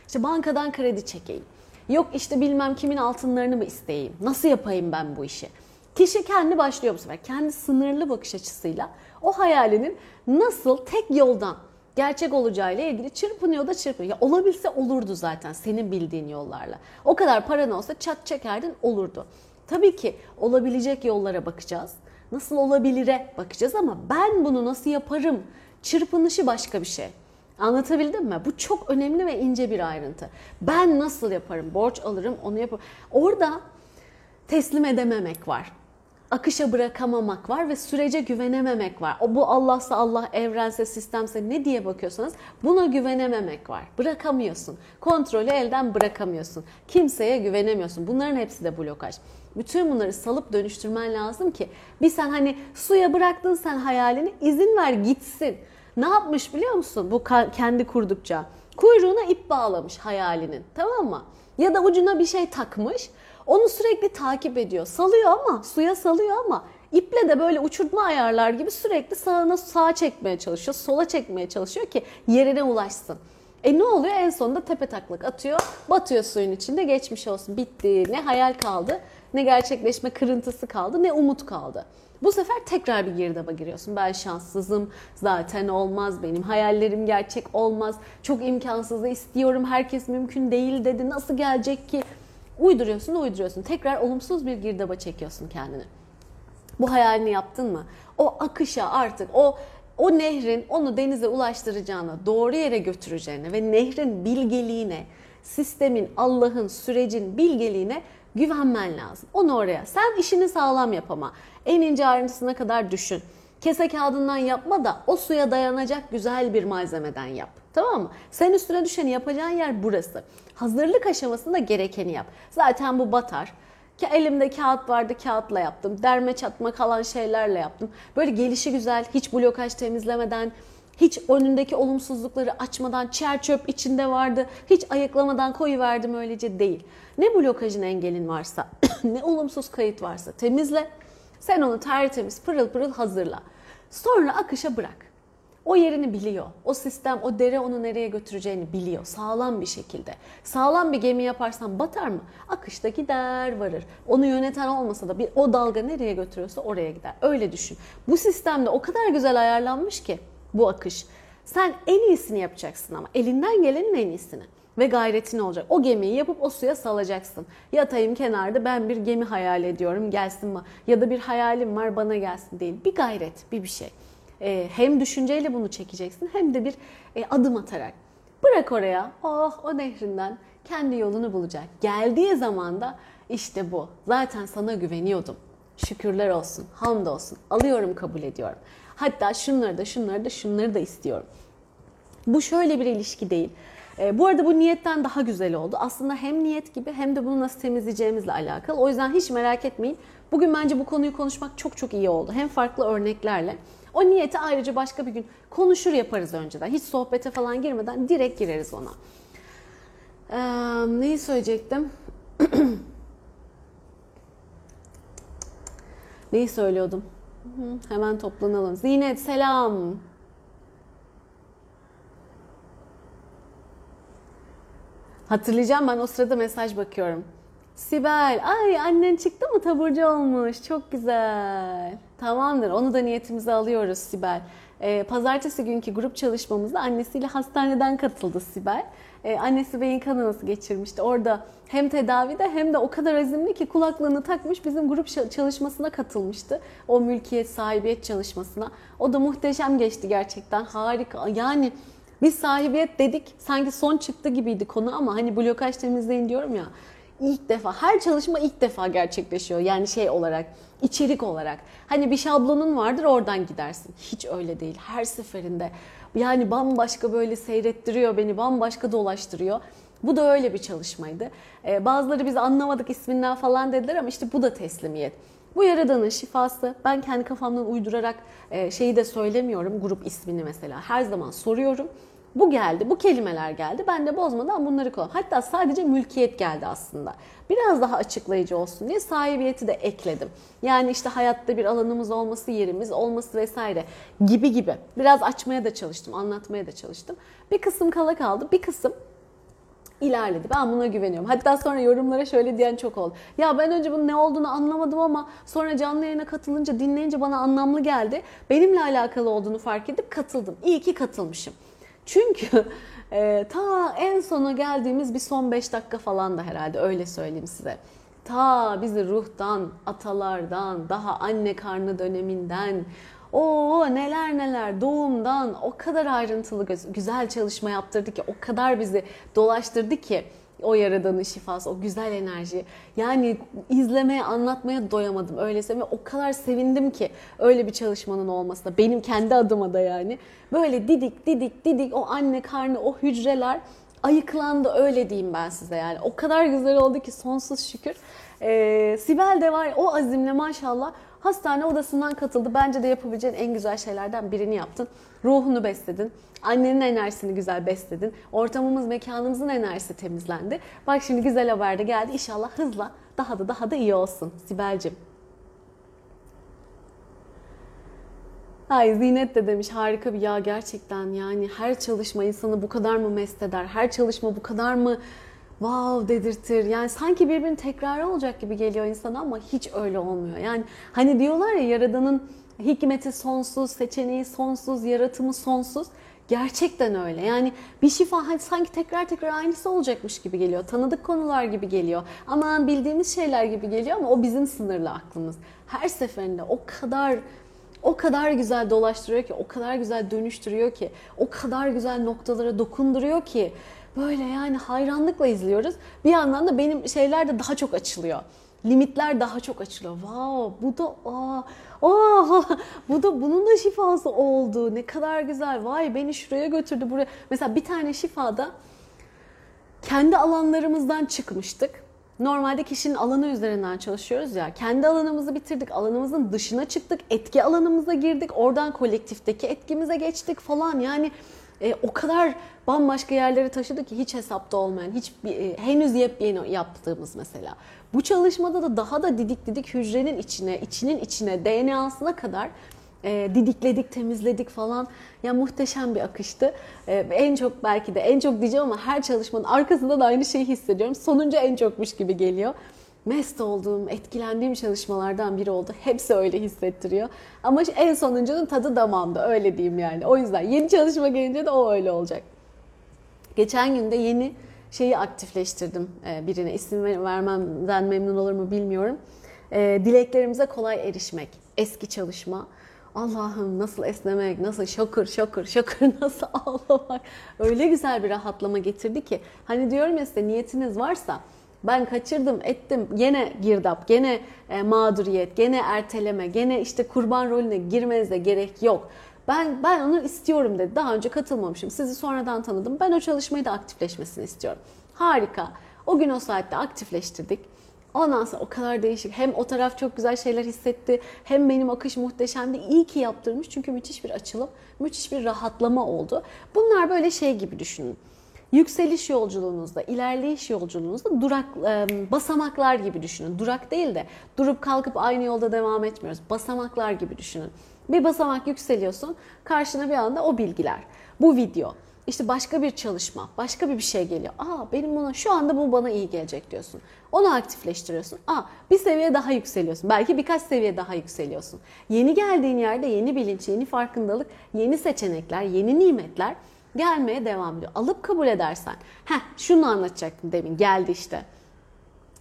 İşte bankadan kredi çekeyim. Yok işte bilmem kimin altınlarını mı isteyeyim? Nasıl yapayım ben bu işi? Kişi kendi başlıyor bu sefer. Kendi sınırlı bakış açısıyla o hayalinin nasıl tek yoldan gerçek olacağıyla ilgili çırpınıyor da çırpınıyor. Ya olabilse olurdu zaten senin bildiğin yollarla. O kadar paran olsa çat çekerdin olurdu. Tabii ki olabilecek yollara bakacağız. Nasıl olabilire bakacağız ama ben bunu nasıl yaparım? Çırpınışı başka bir şey. Anlatabildim mi? Bu çok önemli ve ince bir ayrıntı. Ben nasıl yaparım? Borç alırım, onu yaparım. Orada teslim edememek var akışa bırakamamak var ve sürece güvenememek var. O bu Allah'sa Allah, evrense, sistemse ne diye bakıyorsanız buna güvenememek var. Bırakamıyorsun. Kontrolü elden bırakamıyorsun. Kimseye güvenemiyorsun. Bunların hepsi de blokaj. Bütün bunları salıp dönüştürmen lazım ki bir sen hani suya bıraktın sen hayalini izin ver gitsin. Ne yapmış biliyor musun bu kendi kurdukça? Kuyruğuna ip bağlamış hayalinin tamam mı? Ya da ucuna bir şey takmış onu sürekli takip ediyor. Salıyor ama suya salıyor ama iple de böyle uçurtma ayarlar gibi sürekli sağına sağa çekmeye çalışıyor, sola çekmeye çalışıyor ki yerine ulaşsın. E ne oluyor? En sonunda tepe taklak atıyor, batıyor suyun içinde geçmiş olsun. Bitti. Ne hayal kaldı, ne gerçekleşme kırıntısı kaldı, ne umut kaldı. Bu sefer tekrar bir girdaba giriyorsun. Ben şanssızım, zaten olmaz, benim hayallerim gerçek olmaz, çok imkansızı istiyorum, herkes mümkün değil dedi, nasıl gelecek ki? Uyduruyorsun, uyduruyorsun. Tekrar olumsuz bir girdaba çekiyorsun kendini. Bu hayalini yaptın mı? O akışa artık o o nehrin onu denize ulaştıracağına, doğru yere götüreceğine ve nehrin bilgeliğine, sistemin, Allah'ın, sürecin bilgeliğine güvenmen lazım. Onu oraya. Sen işini sağlam yapama. En ince ayrıntısına kadar düşün. Kese kağıdından yapma da o suya dayanacak güzel bir malzemeden yap. Tamam mı? Sen üstüne düşeni yapacağın yer burası. Hazırlık aşamasında gerekeni yap. Zaten bu batar. Ki elimde kağıt vardı kağıtla yaptım. Derme çatma kalan şeylerle yaptım. Böyle gelişi güzel, hiç blokaj temizlemeden, hiç önündeki olumsuzlukları açmadan, çer çöp içinde vardı. Hiç ayıklamadan koyuverdim öylece değil. Ne blokajın engelin varsa, ne olumsuz kayıt varsa temizle. Sen onu tertemiz, pırıl pırıl hazırla. Sonra akışa bırak. O yerini biliyor. O sistem, o dere onu nereye götüreceğini biliyor. Sağlam bir şekilde. Sağlam bir gemi yaparsan batar mı? Akışta gider varır. Onu yöneten olmasa da bir o dalga nereye götürüyorsa oraya gider. Öyle düşün. Bu sistemde o kadar güzel ayarlanmış ki bu akış. Sen en iyisini yapacaksın ama elinden gelenin en iyisini ve gayretin olacak. O gemiyi yapıp o suya salacaksın. Yatayım kenarda ben bir gemi hayal ediyorum gelsin mi? Ya da bir hayalim var bana gelsin değil. Bir gayret, bir bir şey. Ee, hem düşünceyle bunu çekeceksin hem de bir e, adım atarak. Bırak oraya, oh o nehrinden kendi yolunu bulacak. Geldiği zaman da işte bu. Zaten sana güveniyordum. Şükürler olsun, hamd olsun. Alıyorum, kabul ediyorum. Hatta şunları da, şunları da, şunları da istiyorum. Bu şöyle bir ilişki değil. E, bu arada bu niyetten daha güzel oldu. Aslında hem niyet gibi hem de bunu nasıl temizleyeceğimizle alakalı. O yüzden hiç merak etmeyin. Bugün bence bu konuyu konuşmak çok çok iyi oldu. Hem farklı örneklerle. O niyeti ayrıca başka bir gün konuşur yaparız önceden. Hiç sohbete falan girmeden direkt gireriz ona. Ee, neyi söyleyecektim? neyi söylüyordum? Hemen toplanalım. Zinet selam. Hatırlayacağım ben o sırada mesaj bakıyorum. Sibel, ay annen çıktı mı taburcu olmuş. Çok güzel. Tamamdır. Onu da niyetimize alıyoruz Sibel. Ee, pazartesi günkü grup çalışmamızda annesiyle hastaneden katıldı Sibel. Ee, annesi beyin kanaması geçirmişti. Orada hem tedavide hem de o kadar azimli ki kulaklığını takmış bizim grup çalışmasına katılmıştı. O mülkiyet, sahibiyet çalışmasına. O da muhteşem geçti gerçekten. Harika. Yani biz sahibiyet dedik sanki son çıktı gibiydi konu ama hani blokaj temizleyin diyorum ya ilk defa her çalışma ilk defa gerçekleşiyor. Yani şey olarak, içerik olarak. Hani bir şablonun vardır oradan gidersin. Hiç öyle değil. Her seferinde yani bambaşka böyle seyrettiriyor beni, bambaşka dolaştırıyor. Bu da öyle bir çalışmaydı. Ee, bazıları biz anlamadık isminden falan dediler ama işte bu da teslimiyet. Bu yaradanın şifası. Ben kendi kafamdan uydurarak e, şeyi de söylemiyorum grup ismini mesela. Her zaman soruyorum. Bu geldi, bu kelimeler geldi. Ben de bozmadan bunları kullan. Hatta sadece mülkiyet geldi aslında. Biraz daha açıklayıcı olsun diye sahibiyeti de ekledim. Yani işte hayatta bir alanımız olması, yerimiz olması vesaire gibi gibi. Biraz açmaya da çalıştım, anlatmaya da çalıştım. Bir kısım kala kaldı. Bir kısım ilerledi. Ben buna güveniyorum. Hatta sonra yorumlara şöyle diyen çok oldu. Ya ben önce bunun ne olduğunu anlamadım ama sonra canlı yayına katılınca dinleyince bana anlamlı geldi. Benimle alakalı olduğunu fark edip katıldım. İyi ki katılmışım. Çünkü e, ta en sona geldiğimiz bir son 5 dakika falan da herhalde öyle söyleyeyim size. Ta bizi ruhtan, atalardan, daha anne karnı döneminden, o neler neler doğumdan o kadar ayrıntılı güzel çalışma yaptırdı ki o kadar bizi dolaştırdı ki o yaradanın şifası, o güzel enerji. Yani izlemeye, anlatmaya doyamadım öyleyse ve o kadar sevindim ki öyle bir çalışmanın olmasına. Benim kendi adıma da yani. Böyle didik didik didik o anne karnı, o hücreler ayıklandı öyle diyeyim ben size yani. O kadar güzel oldu ki sonsuz şükür. Ee, Sibel de var o azimle maşallah hastane odasından katıldı. Bence de yapabileceğin en güzel şeylerden birini yaptın. Ruhunu besledin. Annenin enerjisini güzel besledin. Ortamımız, mekanımızın enerjisi temizlendi. Bak şimdi güzel haber de geldi. İnşallah hızla daha da daha da iyi olsun Sibel'cim. Ay Zinet de demiş harika bir ya gerçekten yani her çalışma insanı bu kadar mı mest eder? Her çalışma bu kadar mı wow dedirtir. Yani sanki birbirini tekrar olacak gibi geliyor insana ama hiç öyle olmuyor. Yani hani diyorlar ya yaradanın hikmeti sonsuz, seçeneği sonsuz, yaratımı sonsuz. Gerçekten öyle. Yani bir şifa hani sanki tekrar tekrar aynısı olacakmış gibi geliyor. Tanıdık konular gibi geliyor. Aman bildiğimiz şeyler gibi geliyor ama o bizim sınırlı aklımız. Her seferinde o kadar o kadar güzel dolaştırıyor ki, o kadar güzel dönüştürüyor ki, o kadar güzel noktalara dokunduruyor ki böyle yani hayranlıkla izliyoruz. Bir yandan da benim şeyler de daha çok açılıyor. Limitler daha çok açılıyor. Wow, bu da aa, aa, bu da bunun da şifası oldu. Ne kadar güzel. Vay beni şuraya götürdü buraya. Mesela bir tane şifada kendi alanlarımızdan çıkmıştık. Normalde kişinin alanı üzerinden çalışıyoruz ya. Kendi alanımızı bitirdik, alanımızın dışına çıktık, etki alanımıza girdik, oradan kolektifteki etkimize geçtik falan. Yani e, o kadar bambaşka yerlere taşıdı ki hiç hesapta olmayan, hiç e, henüz yepyeni yaptığımız mesela. Bu çalışmada da daha da didik didik hücrenin içine, içinin içine, DNA'sına kadar e, didikledik, temizledik falan. Ya muhteşem bir akıştı. E, en çok belki de en çok diyeceğim ama her çalışmanın arkasında da aynı şeyi hissediyorum. Sonunca en çokmuş gibi geliyor mest olduğum, etkilendiğim çalışmalardan biri oldu. Hepsi öyle hissettiriyor. Ama en sonuncunun tadı damağımda öyle diyeyim yani. O yüzden yeni çalışma gelince de o öyle olacak. Geçen gün de yeni şeyi aktifleştirdim e, birine. İsim vermemden memnun olur mu bilmiyorum. E, dileklerimize kolay erişmek. Eski çalışma. Allah'ım nasıl esnemek, nasıl şakır şakır şakır nasıl ağlamak. Öyle güzel bir rahatlama getirdi ki. Hani diyorum ya size niyetiniz varsa ben kaçırdım, ettim. Gene girdap, gene e, mağduriyet, gene erteleme, gene işte kurban rolüne girmenize gerek yok. Ben ben onu istiyorum dedi. Daha önce katılmamışım. Sizi sonradan tanıdım. Ben o çalışmayı da aktifleşmesini istiyorum. Harika. O gün o saatte aktifleştirdik. Ondan sonra o kadar değişik. Hem o taraf çok güzel şeyler hissetti. Hem benim akış muhteşemdi. İyi ki yaptırmış. Çünkü müthiş bir açılım, müthiş bir rahatlama oldu. Bunlar böyle şey gibi düşünün yükseliş yolculuğunuzda, ilerleyiş yolculuğunuzda durak basamaklar gibi düşünün. Durak değil de durup kalkıp aynı yolda devam etmiyoruz. Basamaklar gibi düşünün. Bir basamak yükseliyorsun, karşına bir anda o bilgiler. Bu video, işte başka bir çalışma, başka bir bir şey geliyor. Aa benim buna şu anda bu bana iyi gelecek diyorsun. Onu aktifleştiriyorsun. Aa bir seviye daha yükseliyorsun. Belki birkaç seviye daha yükseliyorsun. Yeni geldiğin yerde yeni bilinç, yeni farkındalık, yeni seçenekler, yeni nimetler gelmeye devam ediyor. Alıp kabul edersen, heh şunu anlatacaktım demin geldi işte.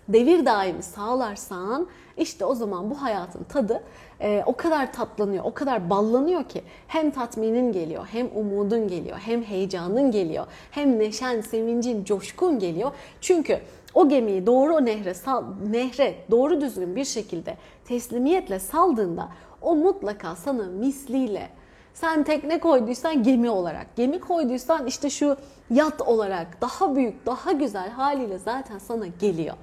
Devir daimi sağlarsan işte o zaman bu hayatın tadı e, o kadar tatlanıyor, o kadar ballanıyor ki hem tatminin geliyor, hem umudun geliyor, hem heyecanın geliyor, hem neşen, sevincin, coşkun geliyor. Çünkü o gemiyi doğru nehre, sal, nehre doğru düzgün bir şekilde teslimiyetle saldığında o mutlaka sana misliyle, sen tekne koyduysan gemi olarak, gemi koyduysan işte şu yat olarak daha büyük, daha güzel haliyle zaten sana geliyor.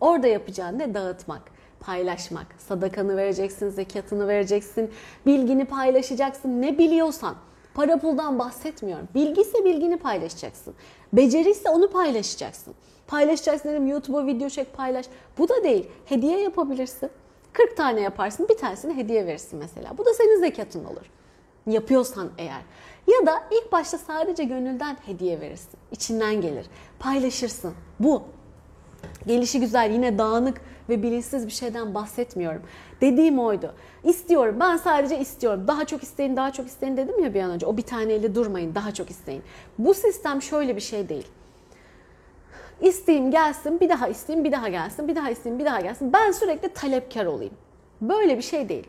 Orada yapacağın ne? Dağıtmak, paylaşmak. Sadakanı vereceksin, zekatını vereceksin, bilgini paylaşacaksın. Ne biliyorsan. Para puldan bahsetmiyorum. Bilgi ise bilgini paylaşacaksın. Beceri ise onu paylaşacaksın. Paylaşacaksın dedim YouTube'a video çek paylaş. Bu da değil. Hediye yapabilirsin. 40 tane yaparsın bir tanesini hediye verirsin mesela. Bu da senin zekatın olur yapıyorsan eğer. Ya da ilk başta sadece gönülden hediye verirsin. İçinden gelir. Paylaşırsın. Bu. Gelişi güzel yine dağınık ve bilinçsiz bir şeyden bahsetmiyorum. Dediğim oydu. İstiyorum. Ben sadece istiyorum. Daha çok isteyin, daha çok isteyin dedim ya bir an önce. O bir taneyle durmayın. Daha çok isteyin. Bu sistem şöyle bir şey değil. İsteyeyim gelsin, bir daha isteyeyim, bir daha gelsin, bir daha isteyeyim, bir daha gelsin. Ben sürekli talepkar olayım. Böyle bir şey değil.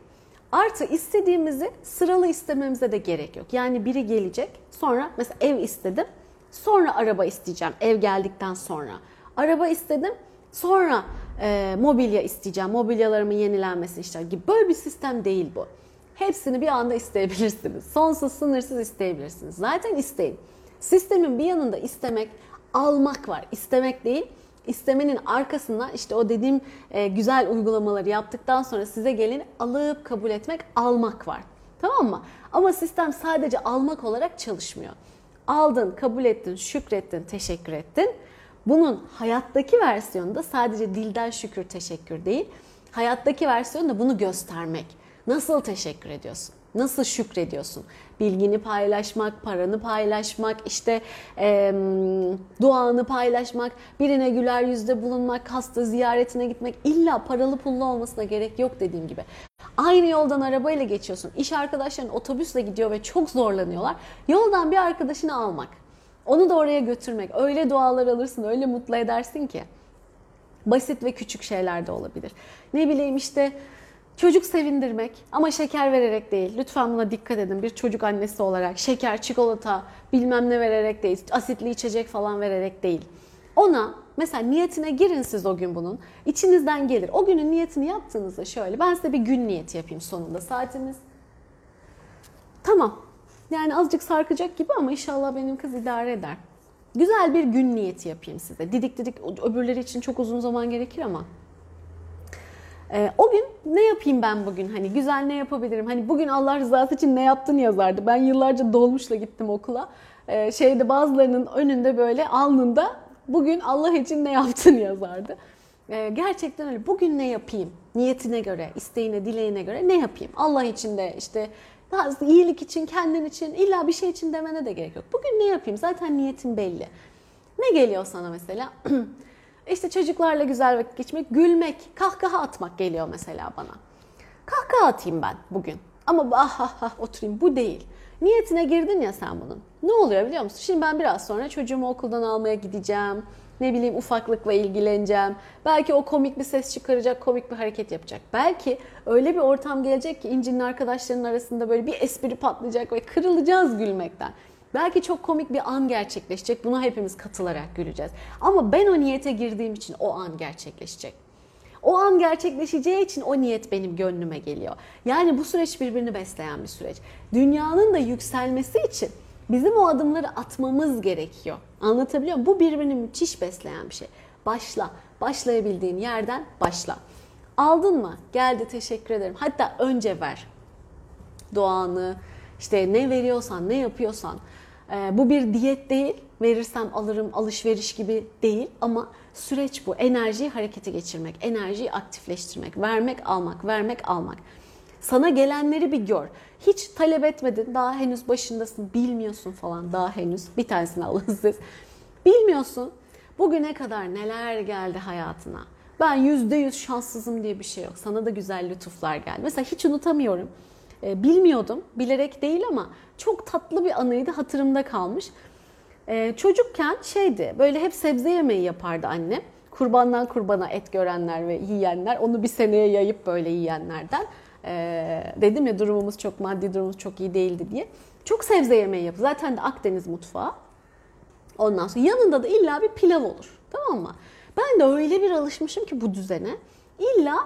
Artı istediğimizi sıralı istememize de gerek yok. Yani biri gelecek, sonra mesela ev istedim, sonra araba isteyeceğim ev geldikten sonra. Araba istedim, sonra e, mobilya isteyeceğim, mobilyalarımın yenilenmesi işte gibi. Böyle bir sistem değil bu. Hepsini bir anda isteyebilirsiniz. Sonsuz, sınırsız isteyebilirsiniz. Zaten isteyin. Sistemin bir yanında istemek, almak var. İstemek değil. İstemenin arkasından işte o dediğim e, güzel uygulamaları yaptıktan sonra size gelin alıp kabul etmek, almak var. Tamam mı? Ama sistem sadece almak olarak çalışmıyor. Aldın, kabul ettin, şükrettin, teşekkür ettin. Bunun hayattaki versiyonu da sadece dilden şükür, teşekkür değil. Hayattaki versiyonu da bunu göstermek. Nasıl teşekkür ediyorsun? Nasıl şükrediyorsun? Bilgini paylaşmak, paranı paylaşmak, işte e, duanı paylaşmak, birine güler yüzde bulunmak, hasta ziyaretine gitmek. illa paralı pullu olmasına gerek yok dediğim gibi. Aynı yoldan arabayla geçiyorsun. İş arkadaşların otobüsle gidiyor ve çok zorlanıyorlar. Yoldan bir arkadaşını almak. Onu da oraya götürmek. Öyle dualar alırsın, öyle mutlu edersin ki. Basit ve küçük şeyler de olabilir. Ne bileyim işte Çocuk sevindirmek ama şeker vererek değil. Lütfen buna dikkat edin. Bir çocuk annesi olarak şeker, çikolata, bilmem ne vererek değil. Asitli içecek falan vererek değil. Ona mesela niyetine girin siz o gün bunun. İçinizden gelir. O günün niyetini yaptığınızda şöyle. Ben size bir gün niyeti yapayım sonunda. Saatimiz tamam. Yani azıcık sarkacak gibi ama inşallah benim kız idare eder. Güzel bir gün niyeti yapayım size. Didik didik öbürleri için çok uzun zaman gerekir ama ee, o gün ne yapayım ben bugün? Hani güzel ne yapabilirim? Hani bugün Allah rızası için ne yaptın yazardı. Ben yıllarca dolmuşla gittim okula. Ee, şeyde bazılarının önünde böyle alnında bugün Allah için ne yaptın yazardı. Ee, gerçekten öyle. Bugün ne yapayım? Niyetine göre, isteğine, dileğine göre ne yapayım? Allah için de işte daha iyilik için, kendin için, illa bir şey için demene de gerek yok. Bugün ne yapayım? Zaten niyetin belli. Ne geliyor sana mesela? İşte çocuklarla güzel vakit geçmek, gülmek, kahkaha atmak geliyor mesela bana. Kahkaha atayım ben bugün. Ama ah ah ah oturayım bu değil. Niyetine girdin ya sen bunun. Ne oluyor biliyor musun? Şimdi ben biraz sonra çocuğumu okuldan almaya gideceğim. Ne bileyim ufaklıkla ilgileneceğim. Belki o komik bir ses çıkaracak, komik bir hareket yapacak. Belki öyle bir ortam gelecek ki İnci'nin arkadaşlarının arasında böyle bir espri patlayacak ve kırılacağız gülmekten. Belki çok komik bir an gerçekleşecek. Buna hepimiz katılarak güleceğiz. Ama ben o niyete girdiğim için o an gerçekleşecek. O an gerçekleşeceği için o niyet benim gönlüme geliyor. Yani bu süreç birbirini besleyen bir süreç. Dünyanın da yükselmesi için bizim o adımları atmamız gerekiyor. Anlatabiliyor muyum? Bu birbirini müthiş besleyen bir şey. Başla. Başlayabildiğin yerden başla. Aldın mı? Geldi teşekkür ederim. Hatta önce ver. Doğanı, işte ne veriyorsan, ne yapıyorsan ee, bu bir diyet değil, verirsem alırım alışveriş gibi değil ama süreç bu. Enerjiyi harekete geçirmek, enerjiyi aktifleştirmek, vermek, almak, vermek, almak. Sana gelenleri bir gör. Hiç talep etmedin, daha henüz başındasın, bilmiyorsun falan daha henüz. Bir tanesini alın siz. Bilmiyorsun. Bugüne kadar neler geldi hayatına. Ben yüzde yüz şanssızım diye bir şey yok. Sana da güzel lütuflar geldi. Mesela hiç unutamıyorum. E, bilmiyordum, bilerek değil ama çok tatlı bir anıydı, hatırımda kalmış. E, çocukken şeydi, böyle hep sebze yemeği yapardı annem. Kurbandan kurbana et görenler ve yiyenler, onu bir seneye yayıp böyle yiyenlerden. E, dedim ya durumumuz çok, maddi durumumuz çok iyi değildi diye. Çok sebze yemeği yapıyor. Zaten de Akdeniz mutfağı. Ondan sonra yanında da illa bir pilav olur. Tamam mı? Ben de öyle bir alışmışım ki bu düzene. İlla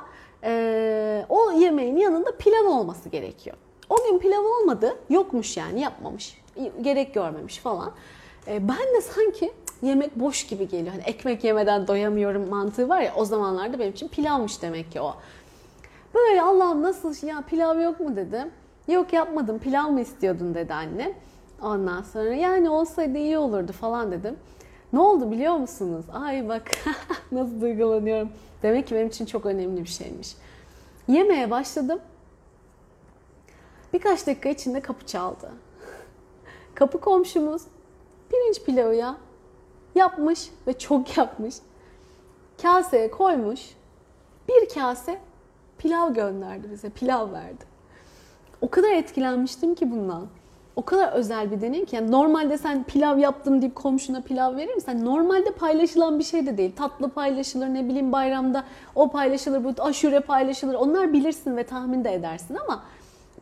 e, o yemeğin yanında pilav olması gerekiyor. O gün pilav olmadı, yokmuş yani yapmamış, gerek görmemiş falan. E, ben de sanki yemek boş gibi geliyor. Hani ekmek yemeden doyamıyorum mantığı var ya o zamanlarda benim için pilavmış demek ki o. Böyle Allah'ım nasıl ya pilav yok mu dedim. Yok yapmadım pilav mı istiyordun dedi anne. Ondan sonra yani olsaydı iyi olurdu falan dedim. Ne oldu biliyor musunuz? Ay bak nasıl duygulanıyorum. Demek ki benim için çok önemli bir şeymiş. Yemeye başladım. Birkaç dakika içinde kapı çaldı. Kapı komşumuz pirinç pilavı ya yapmış ve çok yapmış. Kaseye koymuş. Bir kase pilav gönderdi bize. Pilav verdi. O kadar etkilenmiştim ki bundan. O kadar özel bir deneyim ki. Yani normalde sen pilav yaptım deyip komşuna pilav verir misin? Yani normalde paylaşılan bir şey de değil. Tatlı paylaşılır, ne bileyim bayramda o paylaşılır, bu aşure paylaşılır. Onlar bilirsin ve tahmin de edersin ama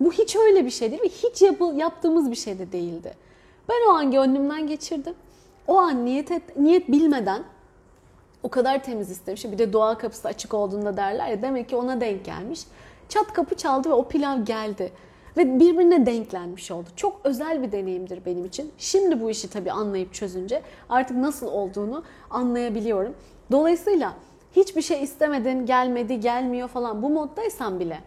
bu hiç öyle bir şey değil ve hiç yapı, yaptığımız bir şey de değildi. Ben o an gönlümden geçirdim. O an niyet, et, niyet bilmeden o kadar temiz istemiş. Bir de dua kapısı açık olduğunda derler ya demek ki ona denk gelmiş. Çat kapı çaldı ve o pilav geldi. Ve birbirine denklenmiş oldu. Çok özel bir deneyimdir benim için. Şimdi bu işi tabii anlayıp çözünce artık nasıl olduğunu anlayabiliyorum. Dolayısıyla hiçbir şey istemedin, gelmedi, gelmiyor falan bu moddaysan bile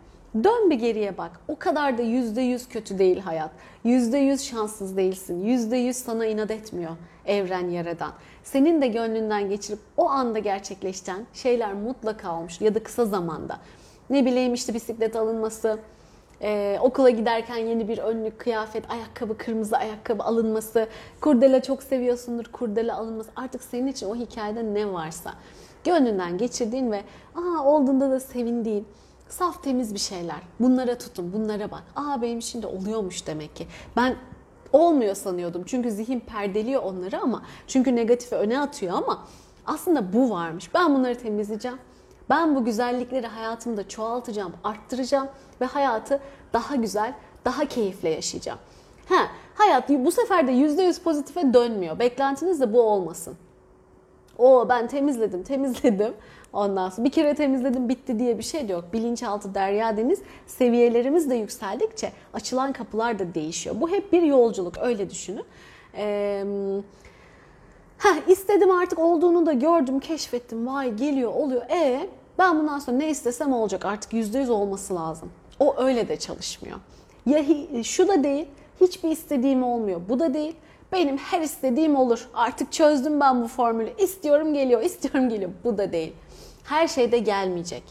Dön bir geriye bak. O kadar da yüzde yüz kötü değil hayat. Yüzde yüz şanssız değilsin. Yüzde yüz sana inat etmiyor evren yaradan. Senin de gönlünden geçirip o anda gerçekleşen şeyler mutlaka olmuş ya da kısa zamanda. Ne bileyim işte bisiklet alınması, ee, okula giderken yeni bir önlük, kıyafet, ayakkabı, kırmızı ayakkabı alınması, kurdele çok seviyorsundur, kurdele alınması. Artık senin için o hikayede ne varsa gönlünden geçirdiğin ve aa olduğunda da sevindiğin Saf temiz bir şeyler. Bunlara tutun, bunlara bak. Aa benim şimdi oluyormuş demek ki. Ben olmuyor sanıyordum. Çünkü zihin perdeliyor onları ama çünkü negatifi öne atıyor ama aslında bu varmış. Ben bunları temizleyeceğim. Ben bu güzellikleri hayatımda çoğaltacağım, arttıracağım ve hayatı daha güzel, daha keyifle yaşayacağım. Ha, hayat bu sefer de %100 pozitife dönmüyor. Beklentiniz de bu olmasın. O ben temizledim, temizledim. Ondan sonra bir kere temizledim bitti diye bir şey de yok. Bilinçaltı derya deniz seviyelerimiz de yükseldikçe açılan kapılar da değişiyor. Bu hep bir yolculuk öyle düşünün. Ee, heh, istedim artık olduğunu da gördüm, keşfettim. Vay geliyor, oluyor. E ben bundan sonra ne istesem olacak artık yüzde yüz olması lazım. O öyle de çalışmıyor. Ya şu da değil, hiçbir istediğim olmuyor. Bu da değil. Benim her istediğim olur. Artık çözdüm ben bu formülü. İstiyorum geliyor, istiyorum geliyor. Bu da değil. Her şeyde gelmeyecek.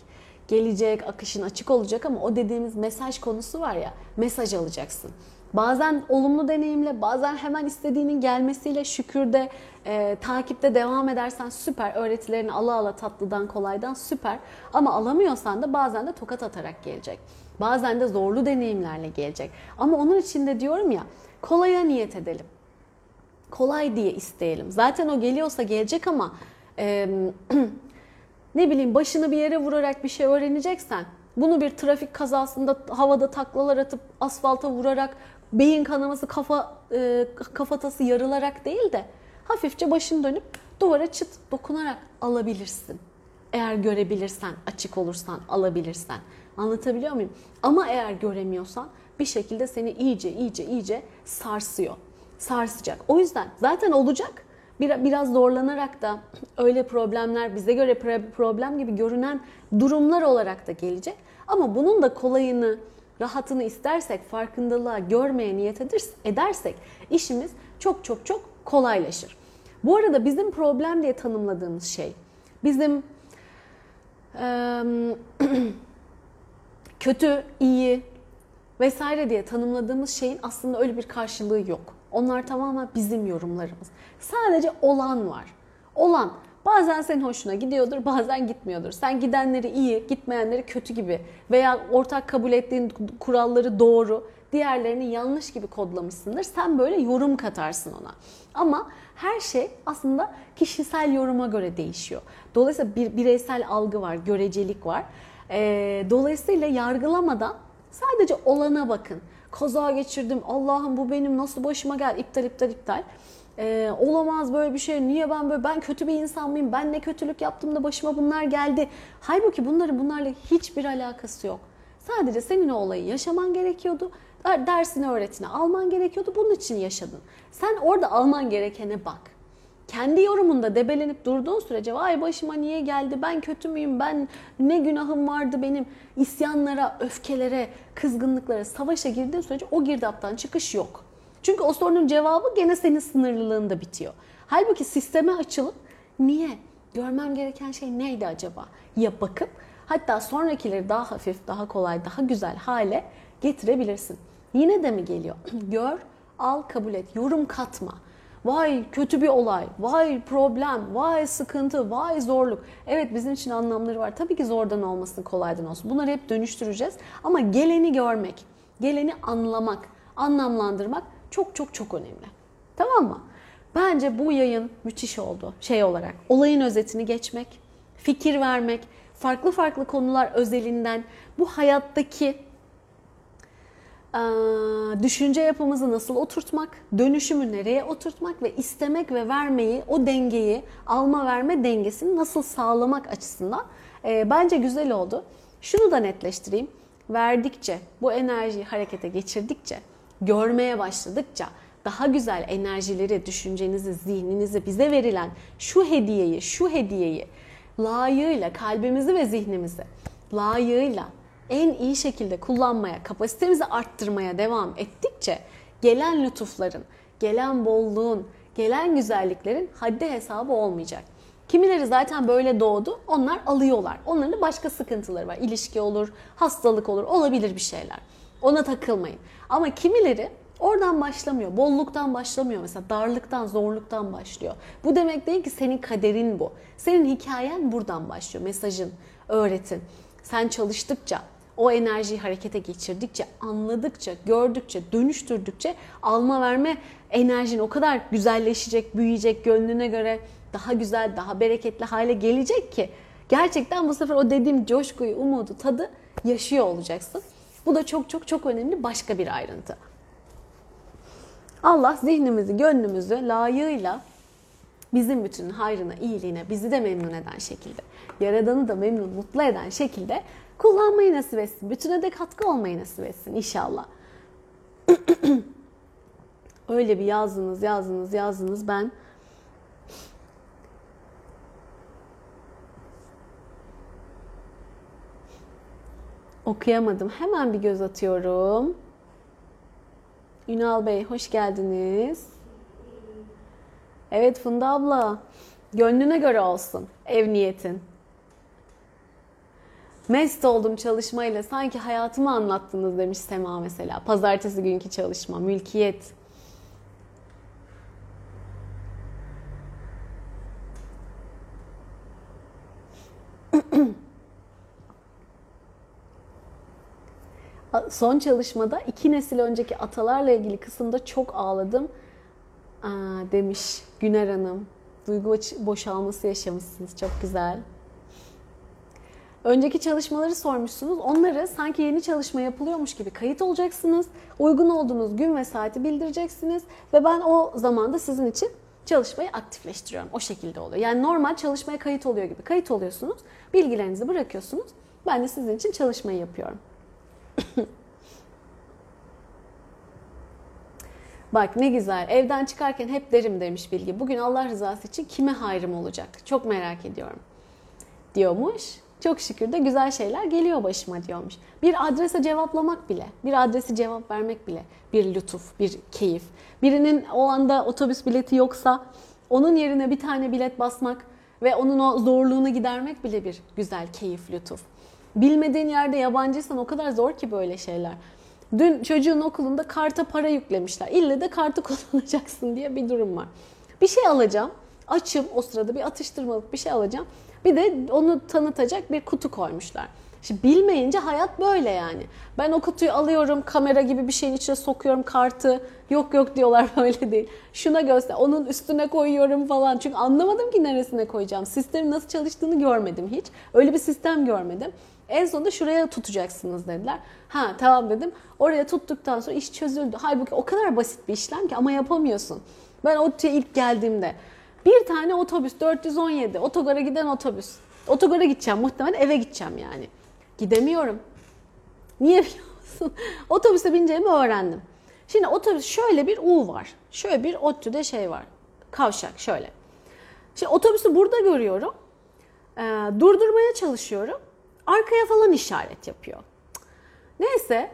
Gelecek, akışın açık olacak ama o dediğimiz mesaj konusu var ya, mesaj alacaksın. Bazen olumlu deneyimle, bazen hemen istediğinin gelmesiyle şükürde, e, takipte devam edersen süper. Öğretilerini ala ala tatlıdan kolaydan süper. Ama alamıyorsan da bazen de tokat atarak gelecek. Bazen de zorlu deneyimlerle gelecek. Ama onun için de diyorum ya, kolaya niyet edelim. Kolay diye isteyelim. Zaten o geliyorsa gelecek ama e, ne bileyim başını bir yere vurarak bir şey öğreneceksen bunu bir trafik kazasında havada taklalar atıp asfalta vurarak beyin kanaması kafa e, kafatası yarılarak değil de hafifçe başını dönüp duvara çıt dokunarak alabilirsin. Eğer görebilirsen, açık olursan alabilirsen. Anlatabiliyor muyum? Ama eğer göremiyorsan bir şekilde seni iyice iyice iyice sarsıyor. Sarsacak. O yüzden zaten olacak biraz zorlanarak da öyle problemler bize göre problem gibi görünen durumlar olarak da gelecek. Ama bunun da kolayını, rahatını istersek, farkındalığa görmeye niyet edersek işimiz çok çok çok kolaylaşır. Bu arada bizim problem diye tanımladığımız şey, bizim kötü, iyi vesaire diye tanımladığımız şeyin aslında öyle bir karşılığı yok. Onlar tamamen bizim yorumlarımız. Sadece olan var. Olan bazen senin hoşuna gidiyordur, bazen gitmiyordur. Sen gidenleri iyi, gitmeyenleri kötü gibi veya ortak kabul ettiğin kuralları doğru, diğerlerini yanlış gibi kodlamışsındır. Sen böyle yorum katarsın ona. Ama her şey aslında kişisel yoruma göre değişiyor. Dolayısıyla bir bireysel algı var, görecelik var. dolayısıyla yargılamadan sadece olana bakın kaza geçirdim. Allah'ım bu benim nasıl başıma geldi? İptal iptal iptal. Ee, olamaz böyle bir şey. Niye ben böyle ben kötü bir insan mıyım? Ben ne kötülük yaptım da başıma bunlar geldi. Halbuki bunların bunlarla hiçbir alakası yok. Sadece senin o olayı yaşaman gerekiyordu. Dersini, öğretini alman gerekiyordu. Bunun için yaşadın. Sen orada alman gerekene bak kendi yorumunda debelenip durduğun sürece vay başıma niye geldi ben kötü müyüm ben ne günahım vardı benim isyanlara, öfkelere, kızgınlıklara, savaşa girdiğin sürece o girdaptan çıkış yok. Çünkü o sorunun cevabı gene senin sınırlılığında bitiyor. Halbuki sisteme açılıp niye? Görmem gereken şey neydi acaba? Ya bakıp hatta sonrakileri daha hafif, daha kolay, daha güzel hale getirebilirsin. Yine de mi geliyor? Gör, Al kabul et. Yorum katma. Vay kötü bir olay, vay problem, vay sıkıntı, vay zorluk. Evet bizim için anlamları var. Tabii ki zordan olmasın, kolaydan olsun. Bunları hep dönüştüreceğiz. Ama geleni görmek, geleni anlamak, anlamlandırmak çok çok çok önemli. Tamam mı? Bence bu yayın müthiş oldu şey olarak. Olayın özetini geçmek, fikir vermek, farklı farklı konular özelinden bu hayattaki düşünce yapımızı nasıl oturtmak, dönüşümü nereye oturtmak ve istemek ve vermeyi, o dengeyi, alma verme dengesini nasıl sağlamak açısından bence güzel oldu. Şunu da netleştireyim. Verdikçe, bu enerjiyi harekete geçirdikçe, görmeye başladıkça, daha güzel enerjileri, düşüncenizi, zihninizi bize verilen şu hediyeyi, şu hediyeyi layığıyla kalbimizi ve zihnimizi layığıyla en iyi şekilde kullanmaya, kapasitemizi arttırmaya devam ettikçe gelen lütufların, gelen bolluğun, gelen güzelliklerin haddi hesabı olmayacak. Kimileri zaten böyle doğdu, onlar alıyorlar. Onların da başka sıkıntıları var. İlişki olur, hastalık olur, olabilir bir şeyler. Ona takılmayın. Ama kimileri oradan başlamıyor, bolluktan başlamıyor mesela, darlıktan, zorluktan başlıyor. Bu demek değil ki senin kaderin bu. Senin hikayen buradan başlıyor, mesajın, öğretin. Sen çalıştıkça, o enerjiyi harekete geçirdikçe, anladıkça, gördükçe, dönüştürdükçe alma verme enerjin o kadar güzelleşecek, büyüyecek, gönlüne göre daha güzel, daha bereketli hale gelecek ki gerçekten bu sefer o dediğim coşkuyu, umudu, tadı yaşıyor olacaksın. Bu da çok çok çok önemli başka bir ayrıntı. Allah zihnimizi, gönlümüzü layığıyla bizim bütün hayrına, iyiliğine, bizi de memnun eden şekilde, Yaradan'ı da memnun, mutlu eden şekilde kullanmayı nasip etsin. Bütüne de katkı olmayı nasip etsin inşallah. Öyle bir yazdınız, yazdınız, yazdınız. Ben okuyamadım. Hemen bir göz atıyorum. Ünal Bey hoş geldiniz. Evet Funda abla. Gönlüne göre olsun ev niyetin. Mest oldum çalışmayla sanki hayatımı anlattınız demiş Sema mesela. Pazartesi günkü çalışma, mülkiyet. Son çalışmada iki nesil önceki atalarla ilgili kısımda çok ağladım Aa, demiş Güner Hanım. Duygu boşalması yaşamışsınız. Çok güzel. Önceki çalışmaları sormuşsunuz. Onları sanki yeni çalışma yapılıyormuş gibi kayıt olacaksınız. Uygun olduğunuz gün ve saati bildireceksiniz. Ve ben o zamanda sizin için çalışmayı aktifleştiriyorum. O şekilde oluyor. Yani normal çalışmaya kayıt oluyor gibi. Kayıt oluyorsunuz. Bilgilerinizi bırakıyorsunuz. Ben de sizin için çalışmayı yapıyorum. Bak ne güzel. Evden çıkarken hep derim demiş Bilgi. Bugün Allah rızası için kime hayrım olacak? Çok merak ediyorum. Diyormuş. Çok şükür de güzel şeyler geliyor başıma diyormuş. Bir adrese cevaplamak bile, bir adresi cevap vermek bile bir lütuf, bir keyif. Birinin o anda otobüs bileti yoksa onun yerine bir tane bilet basmak ve onun o zorluğunu gidermek bile bir güzel keyif, lütuf. Bilmediğin yerde yabancıysan o kadar zor ki böyle şeyler. Dün çocuğun okulunda karta para yüklemişler. İlle de kartı kullanacaksın diye bir durum var. Bir şey alacağım. Açım o sırada bir atıştırmalık bir şey alacağım. Bir de onu tanıtacak bir kutu koymuşlar. Şimdi bilmeyince hayat böyle yani. Ben o kutuyu alıyorum, kamera gibi bir şeyin içine sokuyorum kartı. Yok yok diyorlar böyle değil. Şuna göster, onun üstüne koyuyorum falan. Çünkü anlamadım ki neresine koyacağım. Sistemin nasıl çalıştığını görmedim hiç. Öyle bir sistem görmedim. En sonunda şuraya tutacaksınız dediler. Ha tamam dedim. Oraya tuttuktan sonra iş çözüldü. Halbuki o kadar basit bir işlem ki ama yapamıyorsun. Ben o ilk geldiğimde bir tane otobüs 417 otogara giden otobüs. Otogara gideceğim muhtemelen eve gideceğim yani. Gidemiyorum. Niye biliyor musun? Otobüse bineceğimi öğrendim. Şimdi otobüs şöyle bir U var. Şöyle bir ODTÜ'de şey var. Kavşak şöyle. Şimdi otobüsü burada görüyorum. Ee, durdurmaya çalışıyorum. Arkaya falan işaret yapıyor. Neyse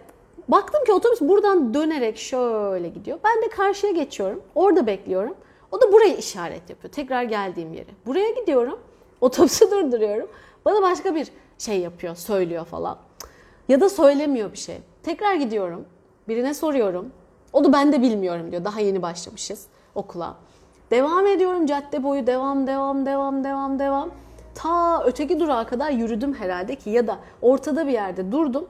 baktım ki otobüs buradan dönerek şöyle gidiyor. Ben de karşıya geçiyorum. Orada bekliyorum. O da burayı işaret yapıyor. Tekrar geldiğim yeri. Buraya gidiyorum. Otobüsü durduruyorum. Bana başka bir şey yapıyor, söylüyor falan. Ya da söylemiyor bir şey. Tekrar gidiyorum. Birine soruyorum. O da ben de bilmiyorum diyor. Daha yeni başlamışız okula. Devam ediyorum cadde boyu devam devam devam devam devam. Ta öteki durağa kadar yürüdüm herhalde ki ya da ortada bir yerde durdum.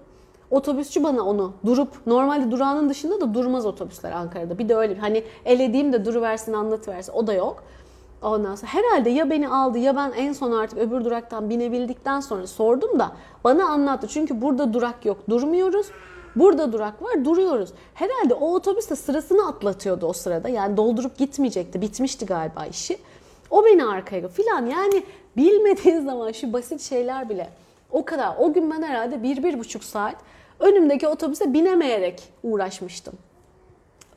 Otobüsçü bana onu durup normalde durağının dışında da durmaz otobüsler Ankara'da. Bir de öyle hani elediğim de duruversin anlatıversin o da yok. Ondan sonra herhalde ya beni aldı ya ben en son artık öbür duraktan binebildikten sonra sordum da bana anlattı. Çünkü burada durak yok durmuyoruz. Burada durak var duruyoruz. Herhalde o otobüs de sırasını atlatıyordu o sırada. Yani doldurup gitmeyecekti. Bitmişti galiba işi. O beni arkaya filan. Yani bilmediğin zaman şu basit şeyler bile o kadar. O gün ben herhalde bir, bir buçuk saat önümdeki otobüse binemeyerek uğraşmıştım.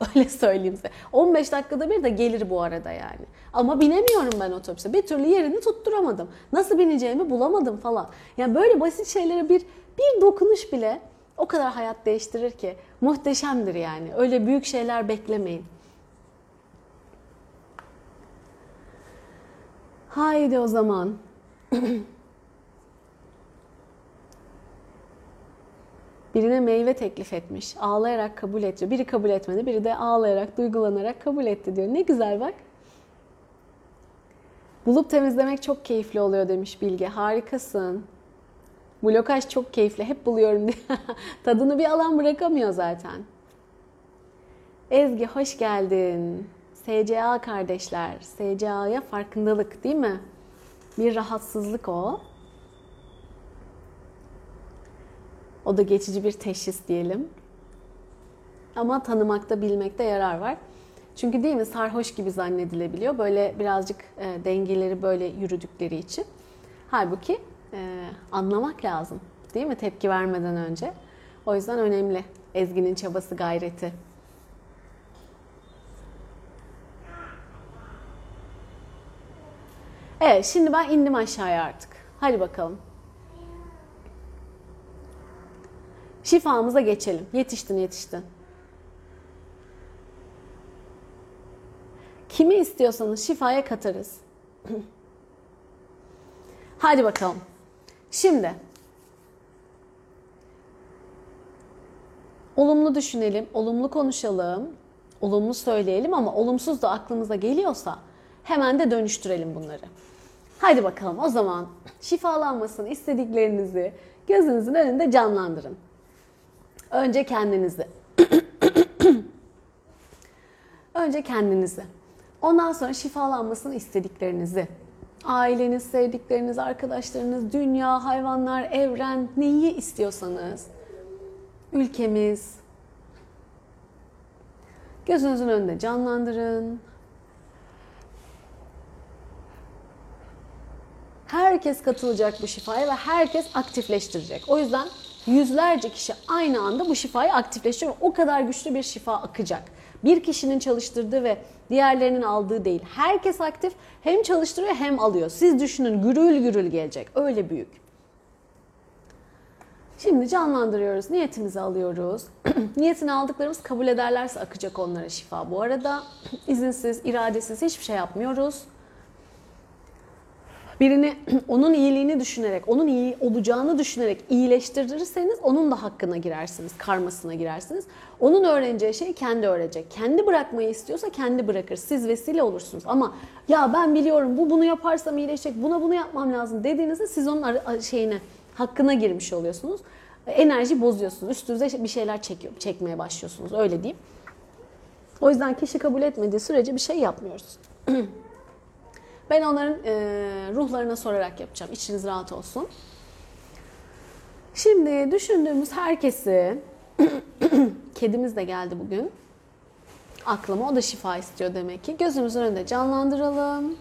Öyle söyleyeyim size. 15 dakikada bir de gelir bu arada yani. Ama binemiyorum ben otobüse. Bir türlü yerini tutturamadım. Nasıl bineceğimi bulamadım falan. Yani böyle basit şeylere bir bir dokunuş bile o kadar hayat değiştirir ki muhteşemdir yani. Öyle büyük şeyler beklemeyin. Haydi o zaman. Birine meyve teklif etmiş. Ağlayarak kabul etti. Biri kabul etmedi, biri de ağlayarak, duygulanarak kabul etti diyor. Ne güzel bak. Bulup temizlemek çok keyifli oluyor demiş Bilge. Harikasın. Blokaj çok keyifli. Hep buluyorum diye. Tadını bir alan bırakamıyor zaten. Ezgi hoş geldin. SCA kardeşler. SCA'ya farkındalık değil mi? Bir rahatsızlık o. O da geçici bir teşhis diyelim. Ama tanımakta, bilmekte yarar var. Çünkü değil mi sarhoş gibi zannedilebiliyor. Böyle birazcık e, dengeleri böyle yürüdükleri için. Halbuki e, anlamak lazım. Değil mi tepki vermeden önce? O yüzden önemli Ezgi'nin çabası, gayreti. Evet, şimdi ben indim aşağıya artık. Hadi bakalım. Şifamıza geçelim. Yetiştin, yetiştin. Kimi istiyorsanız şifaya katarız. Hadi bakalım. Şimdi olumlu düşünelim, olumlu konuşalım, olumlu söyleyelim ama olumsuz da aklımıza geliyorsa hemen de dönüştürelim bunları. Hadi bakalım o zaman şifalanmasını istediklerinizi gözünüzün önünde canlandırın. Önce kendinizi. Önce kendinizi. Ondan sonra şifalanmasını istediklerinizi. Aileniz, sevdikleriniz, arkadaşlarınız, dünya, hayvanlar, evren neyi istiyorsanız. Ülkemiz. Gözünüzün önünde canlandırın. Herkes katılacak bu şifaya ve herkes aktifleştirecek. O yüzden yüzlerce kişi aynı anda bu şifayı aktifleştiriyor. O kadar güçlü bir şifa akacak. Bir kişinin çalıştırdığı ve diğerlerinin aldığı değil. Herkes aktif hem çalıştırıyor hem alıyor. Siz düşünün gürül gürül gelecek. Öyle büyük. Şimdi canlandırıyoruz. Niyetimizi alıyoruz. Niyetini aldıklarımız kabul ederlerse akacak onlara şifa. Bu arada izinsiz, iradesiz hiçbir şey yapmıyoruz birini onun iyiliğini düşünerek, onun iyi olacağını düşünerek iyileştirirseniz onun da hakkına girersiniz, karmasına girersiniz. Onun öğreneceği şeyi kendi öğrenecek. Kendi bırakmayı istiyorsa kendi bırakır. Siz vesile olursunuz. Ama ya ben biliyorum bu bunu yaparsam iyileşecek, buna bunu yapmam lazım dediğinizde siz onun şeyine, hakkına girmiş oluyorsunuz. Enerji bozuyorsunuz. Üstünüze bir şeyler çekiyor, çekmeye başlıyorsunuz. Öyle diyeyim. O yüzden kişi kabul etmediği sürece bir şey yapmıyoruz. Ben onların e, ruhlarına sorarak yapacağım. İçiniz rahat olsun. Şimdi düşündüğümüz herkesi, kedimiz de geldi bugün. Aklıma o da şifa istiyor demek ki. Gözümüzün önünde canlandıralım.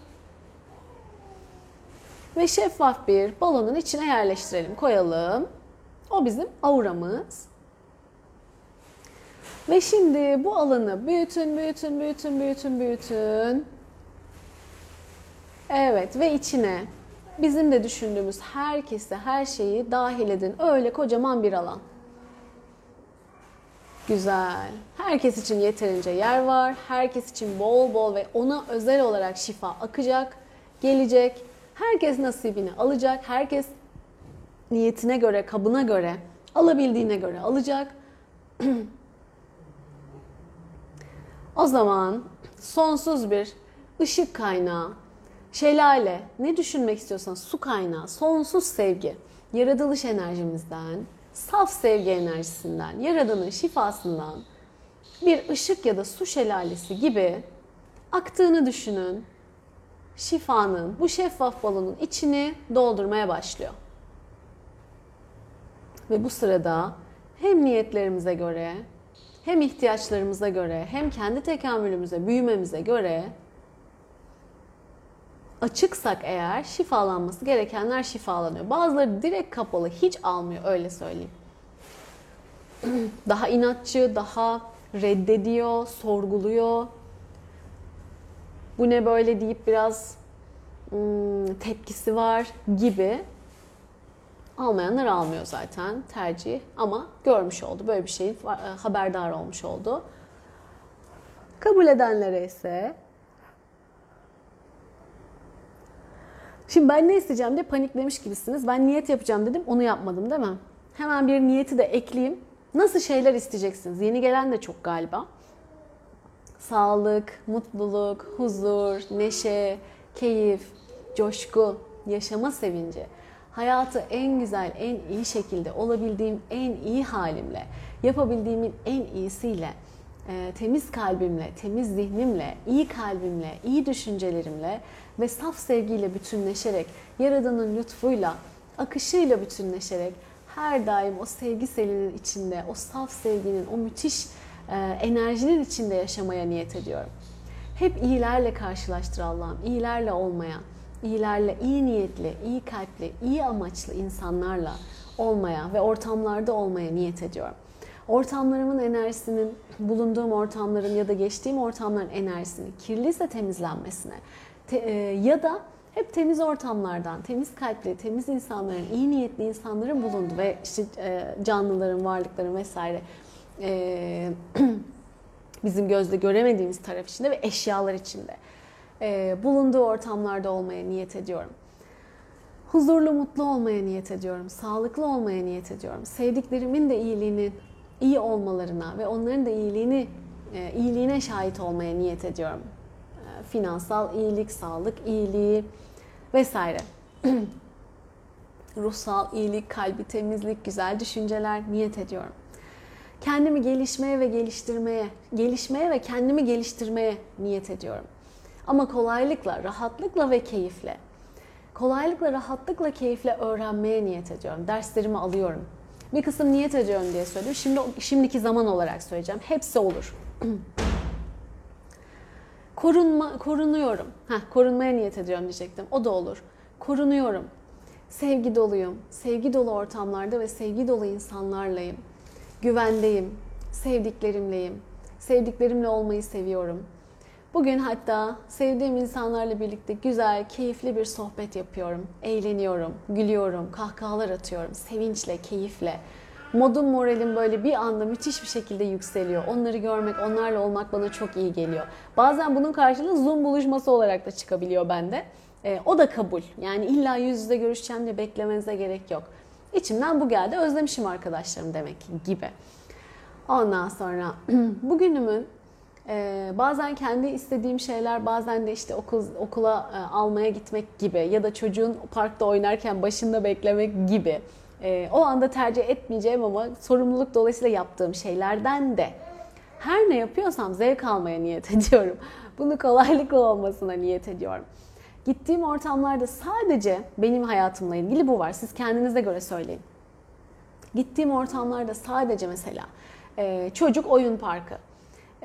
Ve şeffaf bir balonun içine yerleştirelim, koyalım. O bizim auramız. Ve şimdi bu alanı büyütün, büyütün, büyütün, büyütün, büyütün. Evet ve içine bizim de düşündüğümüz herkesi, her şeyi dahil edin. Öyle kocaman bir alan. Güzel. Herkes için yeterince yer var. Herkes için bol bol ve ona özel olarak şifa akacak, gelecek. Herkes nasibini alacak. Herkes niyetine göre, kabına göre, alabildiğine göre alacak. O zaman sonsuz bir ışık kaynağı, şelale, ne düşünmek istiyorsan su kaynağı, sonsuz sevgi, yaratılış enerjimizden, saf sevgi enerjisinden, yaradanın şifasından bir ışık ya da su şelalesi gibi aktığını düşünün. Şifanın bu şeffaf balonun içini doldurmaya başlıyor. Ve bu sırada hem niyetlerimize göre, hem ihtiyaçlarımıza göre, hem kendi tekamülümüze, büyümemize göre açıksak eğer şifalanması gerekenler şifalanıyor. Bazıları direkt kapalı, hiç almıyor öyle söyleyeyim. Daha inatçı, daha reddediyor, sorguluyor. Bu ne böyle deyip biraz hmm, tepkisi var gibi. Almayanlar almıyor zaten tercih ama görmüş oldu. Böyle bir şeyin haberdar olmuş oldu. Kabul edenlere ise Şimdi ben ne isteyeceğim diye paniklemiş gibisiniz. Ben niyet yapacağım dedim, onu yapmadım değil mi? Hemen bir niyeti de ekleyeyim. Nasıl şeyler isteyeceksiniz? Yeni gelen de çok galiba. Sağlık, mutluluk, huzur, neşe, keyif, coşku, yaşama sevinci. Hayatı en güzel, en iyi şekilde, olabildiğim en iyi halimle, yapabildiğimin en iyisiyle, e, temiz kalbimle, temiz zihnimle, iyi kalbimle, iyi düşüncelerimle ve saf sevgiyle bütünleşerek, Yaradan'ın lütfuyla, akışıyla bütünleşerek her daim o sevgi selinin içinde, o saf sevginin, o müthiş e, enerjinin içinde yaşamaya niyet ediyorum. Hep iyilerle karşılaştır Allah'ım, iyilerle olmaya, iyilerle, iyi niyetli, iyi kalpli, iyi amaçlı insanlarla olmaya ve ortamlarda olmaya niyet ediyorum. Ortamlarımın enerjisinin, bulunduğum ortamların ya da geçtiğim ortamların enerjisinin kirliyse temizlenmesine te, e, ya da hep temiz ortamlardan, temiz kalpli, temiz insanların, iyi niyetli insanların bulundu ve işte e, canlıların, varlıkların vesaire e, bizim gözle göremediğimiz taraf içinde ve eşyalar içinde e, bulunduğu ortamlarda olmaya niyet ediyorum. Huzurlu, mutlu olmaya niyet ediyorum. Sağlıklı olmaya niyet ediyorum. Sevdiklerimin de iyiliğini, iyi olmalarına ve onların da iyiliğini, e, iyiliğine şahit olmaya niyet ediyorum. Finansal iyilik, sağlık iyiliği vesaire. Ruhsal iyilik, kalbi temizlik, güzel düşünceler niyet ediyorum. Kendimi gelişmeye ve geliştirmeye, gelişmeye ve kendimi geliştirmeye niyet ediyorum. Ama kolaylıkla, rahatlıkla ve keyifle. Kolaylıkla, rahatlıkla, keyifle öğrenmeye niyet ediyorum. Derslerimi alıyorum. Bir kısım niyet ediyorum diye söylüyorum. Şimdi şimdiki zaman olarak söyleyeceğim. Hepsi olur. Korunma, korunuyorum. Heh, korunmaya niyet ediyorum diyecektim. O da olur. Korunuyorum. Sevgi doluyum. Sevgi dolu ortamlarda ve sevgi dolu insanlarlayım. Güvendeyim. Sevdiklerimleyim. Sevdiklerimle olmayı seviyorum. Bugün hatta sevdiğim insanlarla birlikte güzel, keyifli bir sohbet yapıyorum. Eğleniyorum, gülüyorum, kahkahalar atıyorum. Sevinçle, keyifle. Modum, moralim böyle bir anda müthiş bir şekilde yükseliyor. Onları görmek, onlarla olmak bana çok iyi geliyor. Bazen bunun karşılığı Zoom buluşması olarak da çıkabiliyor bende. E, o da kabul. Yani illa yüz yüze görüşeceğim diye beklemenize gerek yok. İçimden bu geldi. Özlemişim arkadaşlarım demek gibi. Ondan sonra bugünümün ee, bazen kendi istediğim şeyler, bazen de işte okul, okula e, almaya gitmek gibi ya da çocuğun parkta oynarken başında beklemek gibi. E, o anda tercih etmeyeceğim ama sorumluluk dolayısıyla yaptığım şeylerden de her ne yapıyorsam zevk almaya niyet ediyorum. Bunu kolaylıkla olmasına niyet ediyorum. Gittiğim ortamlarda sadece benim hayatımla ilgili bu var. Siz kendinize göre söyleyin. Gittiğim ortamlarda sadece mesela e, çocuk oyun parkı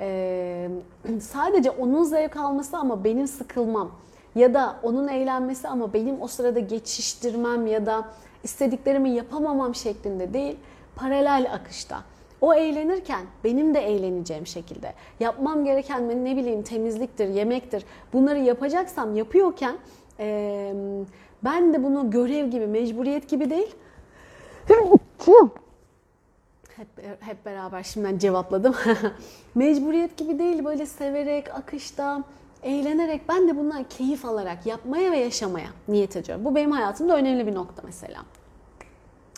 ee, sadece onun zevk alması ama benim sıkılmam ya da onun eğlenmesi ama benim o sırada geçiştirmem ya da istediklerimi yapamamam şeklinde değil, paralel akışta. O eğlenirken benim de eğleneceğim şekilde. Yapmam gereken ne bileyim temizliktir, yemektir. Bunları yapacaksam yapıyorken e, ben de bunu görev gibi, mecburiyet gibi değil hep, hep beraber şimdiden cevapladım. Mecburiyet gibi değil böyle severek, akışta, eğlenerek ben de bundan keyif alarak yapmaya ve yaşamaya niyet ediyorum. Bu benim hayatımda önemli bir nokta mesela.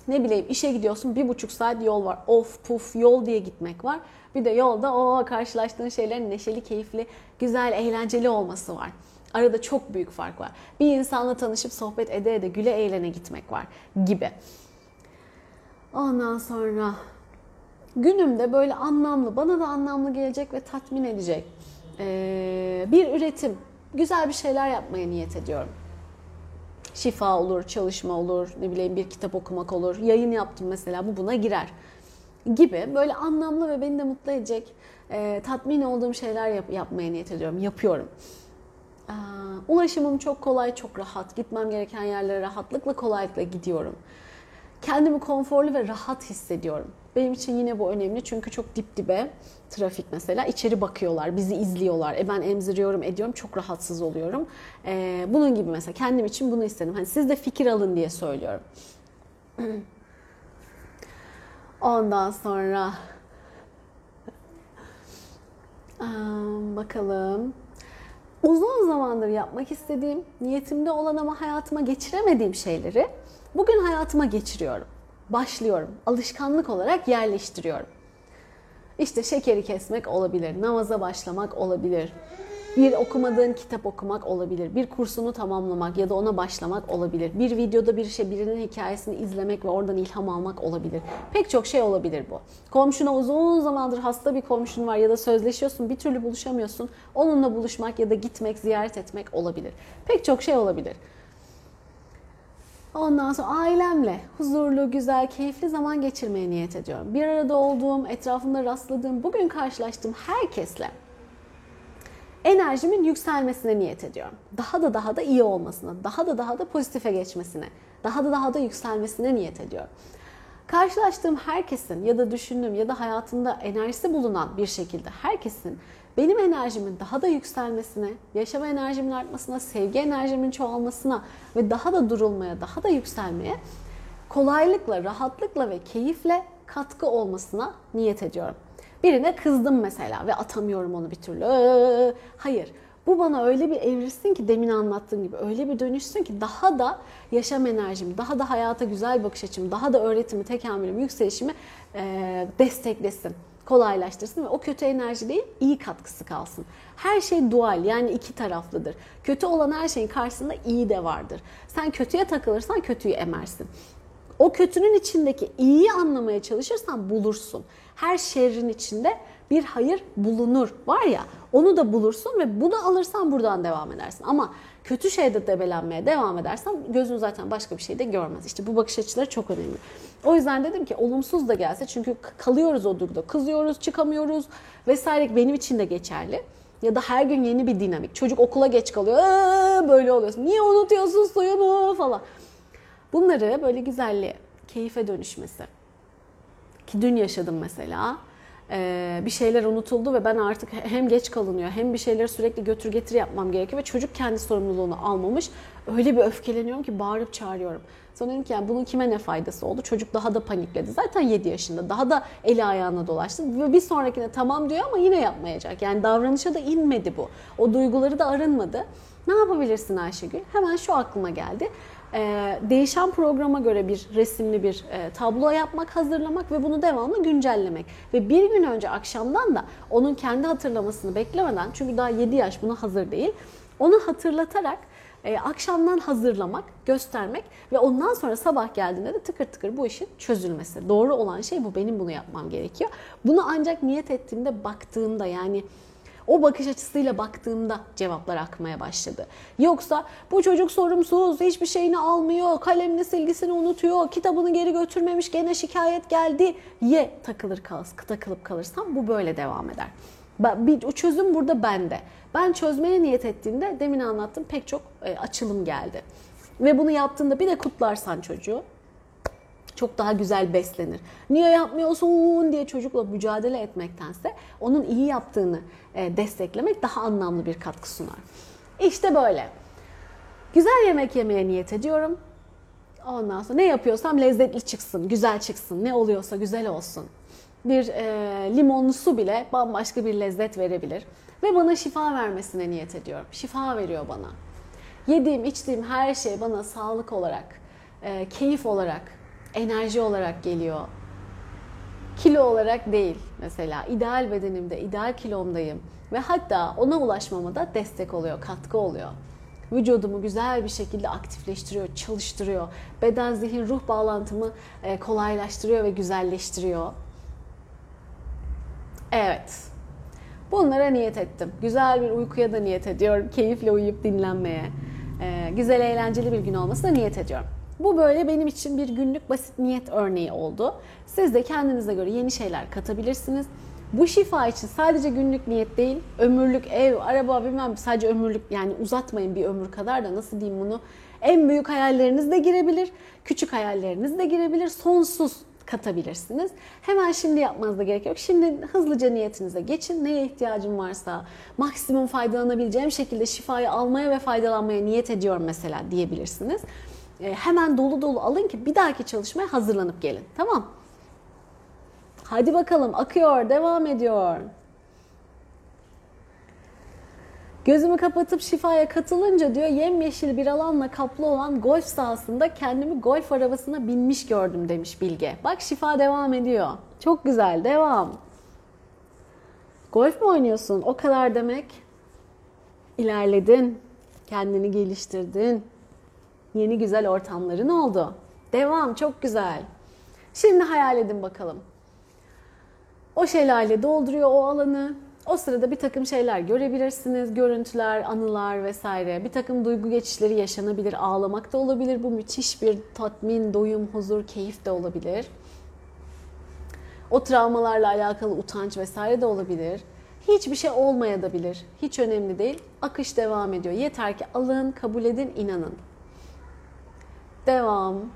Ne bileyim işe gidiyorsun bir buçuk saat yol var. Of puf yol diye gitmek var. Bir de yolda o karşılaştığın şeylerin neşeli, keyifli, güzel, eğlenceli olması var. Arada çok büyük fark var. Bir insanla tanışıp sohbet ede ede güle eğlene gitmek var gibi. Ondan sonra günümde böyle anlamlı, bana da anlamlı gelecek ve tatmin edecek bir üretim, güzel bir şeyler yapmaya niyet ediyorum. Şifa olur, çalışma olur, ne bileyim bir kitap okumak olur, yayın yaptım mesela bu buna girer gibi böyle anlamlı ve beni de mutlu edecek, e, tatmin olduğum şeyler yap- yapmaya niyet ediyorum, yapıyorum. Ulaşımım çok kolay, çok rahat. Gitmem gereken yerlere rahatlıkla, kolaylıkla gidiyorum. Kendimi konforlu ve rahat hissediyorum. Benim için yine bu önemli çünkü çok dip dibe trafik mesela. içeri bakıyorlar, bizi izliyorlar. E ben emziriyorum, ediyorum, çok rahatsız oluyorum. Ee, bunun gibi mesela kendim için bunu istedim. Hani siz de fikir alın diye söylüyorum. Ondan sonra Aa, bakalım. Uzun zamandır yapmak istediğim, niyetimde olan ama hayatıma geçiremediğim şeyleri bugün hayatıma geçiriyorum. Başlıyorum. Alışkanlık olarak yerleştiriyorum. İşte şekeri kesmek olabilir, namaza başlamak olabilir, bir okumadığın kitap okumak olabilir, bir kursunu tamamlamak ya da ona başlamak olabilir, bir videoda bir şey birinin hikayesini izlemek ve oradan ilham almak olabilir. Pek çok şey olabilir bu. Komşuna uzun zamandır hasta bir komşun var ya da sözleşiyorsun bir türlü buluşamıyorsun. Onunla buluşmak ya da gitmek, ziyaret etmek olabilir. Pek çok şey olabilir. Ondan sonra ailemle huzurlu, güzel, keyifli zaman geçirmeye niyet ediyorum. Bir arada olduğum, etrafımda rastladığım, bugün karşılaştığım herkesle enerjimin yükselmesine niyet ediyorum. Daha da daha da iyi olmasına, daha da daha da pozitife geçmesine, daha da daha da yükselmesine niyet ediyorum. Karşılaştığım herkesin ya da düşündüğüm ya da hayatında enerjisi bulunan bir şekilde herkesin benim enerjimin daha da yükselmesine, yaşama enerjimin artmasına, sevgi enerjimin çoğalmasına ve daha da durulmaya, daha da yükselmeye kolaylıkla, rahatlıkla ve keyifle katkı olmasına niyet ediyorum. Birine kızdım mesela ve atamıyorum onu bir türlü. Hayır. Bu bana öyle bir evrilsin ki demin anlattığım gibi öyle bir dönüşsün ki daha da yaşam enerjim, daha da hayata güzel bakış açım, daha da öğretimi, tekamülüm, yükselişimi e, desteklesin, kolaylaştırsın ve o kötü enerji değil iyi katkısı kalsın. Her şey dual yani iki taraflıdır. Kötü olan her şeyin karşısında iyi de vardır. Sen kötüye takılırsan kötüyü emersin. O kötünün içindeki iyiyi anlamaya çalışırsan bulursun. Her şerrin içinde bir hayır bulunur var ya onu da bulursun ve bunu alırsan buradan devam edersin. Ama kötü şeyde debelenmeye devam edersen gözün zaten başka bir şey de görmez. İşte bu bakış açıları çok önemli. O yüzden dedim ki olumsuz da gelse çünkü kalıyoruz o durumda. Kızıyoruz, çıkamıyoruz vesaire benim için de geçerli. Ya da her gün yeni bir dinamik. Çocuk okula geç kalıyor. böyle oluyorsun. Niye unutuyorsun suyunu falan. Bunları böyle güzelliğe, keyfe dönüşmesi. Ki dün yaşadım mesela. Ee, bir şeyler unutuldu ve ben artık hem geç kalınıyor hem bir şeyleri sürekli götür getir yapmam gerekiyor ve çocuk kendi sorumluluğunu almamış. Öyle bir öfkeleniyorum ki bağırıp çağırıyorum. Sonra dedim ki yani bunun kime ne faydası oldu? Çocuk daha da panikledi. Zaten 7 yaşında. Daha da eli ayağına dolaştı. Ve bir sonrakine tamam diyor ama yine yapmayacak. Yani davranışa da inmedi bu. O duyguları da arınmadı. Ne yapabilirsin Ayşegül? Hemen şu aklıma geldi e, değişen programa göre bir resimli bir e, tablo yapmak, hazırlamak ve bunu devamlı güncellemek. Ve bir gün önce akşamdan da onun kendi hatırlamasını beklemeden, çünkü daha 7 yaş buna hazır değil, onu hatırlatarak e, akşamdan hazırlamak, göstermek ve ondan sonra sabah geldiğinde de tıkır tıkır bu işin çözülmesi. Doğru olan şey bu, benim bunu yapmam gerekiyor. Bunu ancak niyet ettiğimde, baktığımda yani o bakış açısıyla baktığımda cevaplar akmaya başladı. Yoksa bu çocuk sorumsuz, hiçbir şeyini almıyor, kalemini silgisini unutuyor, kitabını geri götürmemiş, gene şikayet geldi. Ye takılır kalır, takılıp kalırsam bu böyle devam eder. Bir çözüm burada bende. Ben çözmeye niyet ettiğimde demin anlattım pek çok e, açılım geldi. Ve bunu yaptığında bir de kutlarsan çocuğu çok daha güzel beslenir. Niye yapmıyorsun diye çocukla mücadele etmektense onun iyi yaptığını e, desteklemek daha anlamlı bir katkı sunar. İşte böyle. Güzel yemek yemeye niyet ediyorum. Ondan sonra ne yapıyorsam lezzetli çıksın, güzel çıksın. Ne oluyorsa güzel olsun. Bir e, limonlu su bile bambaşka bir lezzet verebilir. Ve bana şifa vermesine niyet ediyorum. Şifa veriyor bana. Yediğim, içtiğim her şey bana sağlık olarak, e, keyif olarak, enerji olarak geliyor. Kilo olarak değil mesela. ideal bedenimde, ideal kilomdayım. Ve hatta ona ulaşmama da destek oluyor, katkı oluyor. Vücudumu güzel bir şekilde aktifleştiriyor, çalıştırıyor. Beden, zihin, ruh bağlantımı e, kolaylaştırıyor ve güzelleştiriyor. Evet. Bunlara niyet ettim. Güzel bir uykuya da niyet ediyorum. Keyifle uyuyup dinlenmeye. Ee, güzel, eğlenceli bir gün olmasına niyet ediyorum. Bu böyle benim için bir günlük basit niyet örneği oldu. Siz de kendinize göre yeni şeyler katabilirsiniz. Bu şifa için sadece günlük niyet değil, ömürlük ev, araba bilmem sadece ömürlük yani uzatmayın bir ömür kadar da nasıl diyeyim bunu. En büyük hayalleriniz de girebilir, küçük hayalleriniz de girebilir, sonsuz katabilirsiniz. Hemen şimdi yapmanız da gerek yok. Şimdi hızlıca niyetinize geçin. Neye ihtiyacım varsa maksimum faydalanabileceğim şekilde şifayı almaya ve faydalanmaya niyet ediyorum mesela diyebilirsiniz. E, hemen dolu dolu alın ki bir dahaki çalışmaya hazırlanıp gelin. Tamam. Hadi bakalım akıyor, devam ediyor. Gözümü kapatıp şifaya katılınca diyor yemyeşil bir alanla kaplı olan golf sahasında kendimi golf arabasına binmiş gördüm demiş Bilge. Bak şifa devam ediyor. Çok güzel devam. Golf mu oynuyorsun? O kadar demek. İlerledin. Kendini geliştirdin. Yeni güzel ortamların oldu. Devam çok güzel. Şimdi hayal edin bakalım. O şelale dolduruyor o alanı. O sırada bir takım şeyler görebilirsiniz. Görüntüler, anılar vesaire. Bir takım duygu geçişleri yaşanabilir. Ağlamak da olabilir. Bu müthiş bir tatmin, doyum, huzur, keyif de olabilir. O travmalarla alakalı utanç vesaire de olabilir. Hiçbir şey olmayabilir. Hiç önemli değil. Akış devam ediyor. Yeter ki alın, kabul edin, inanın. Devam.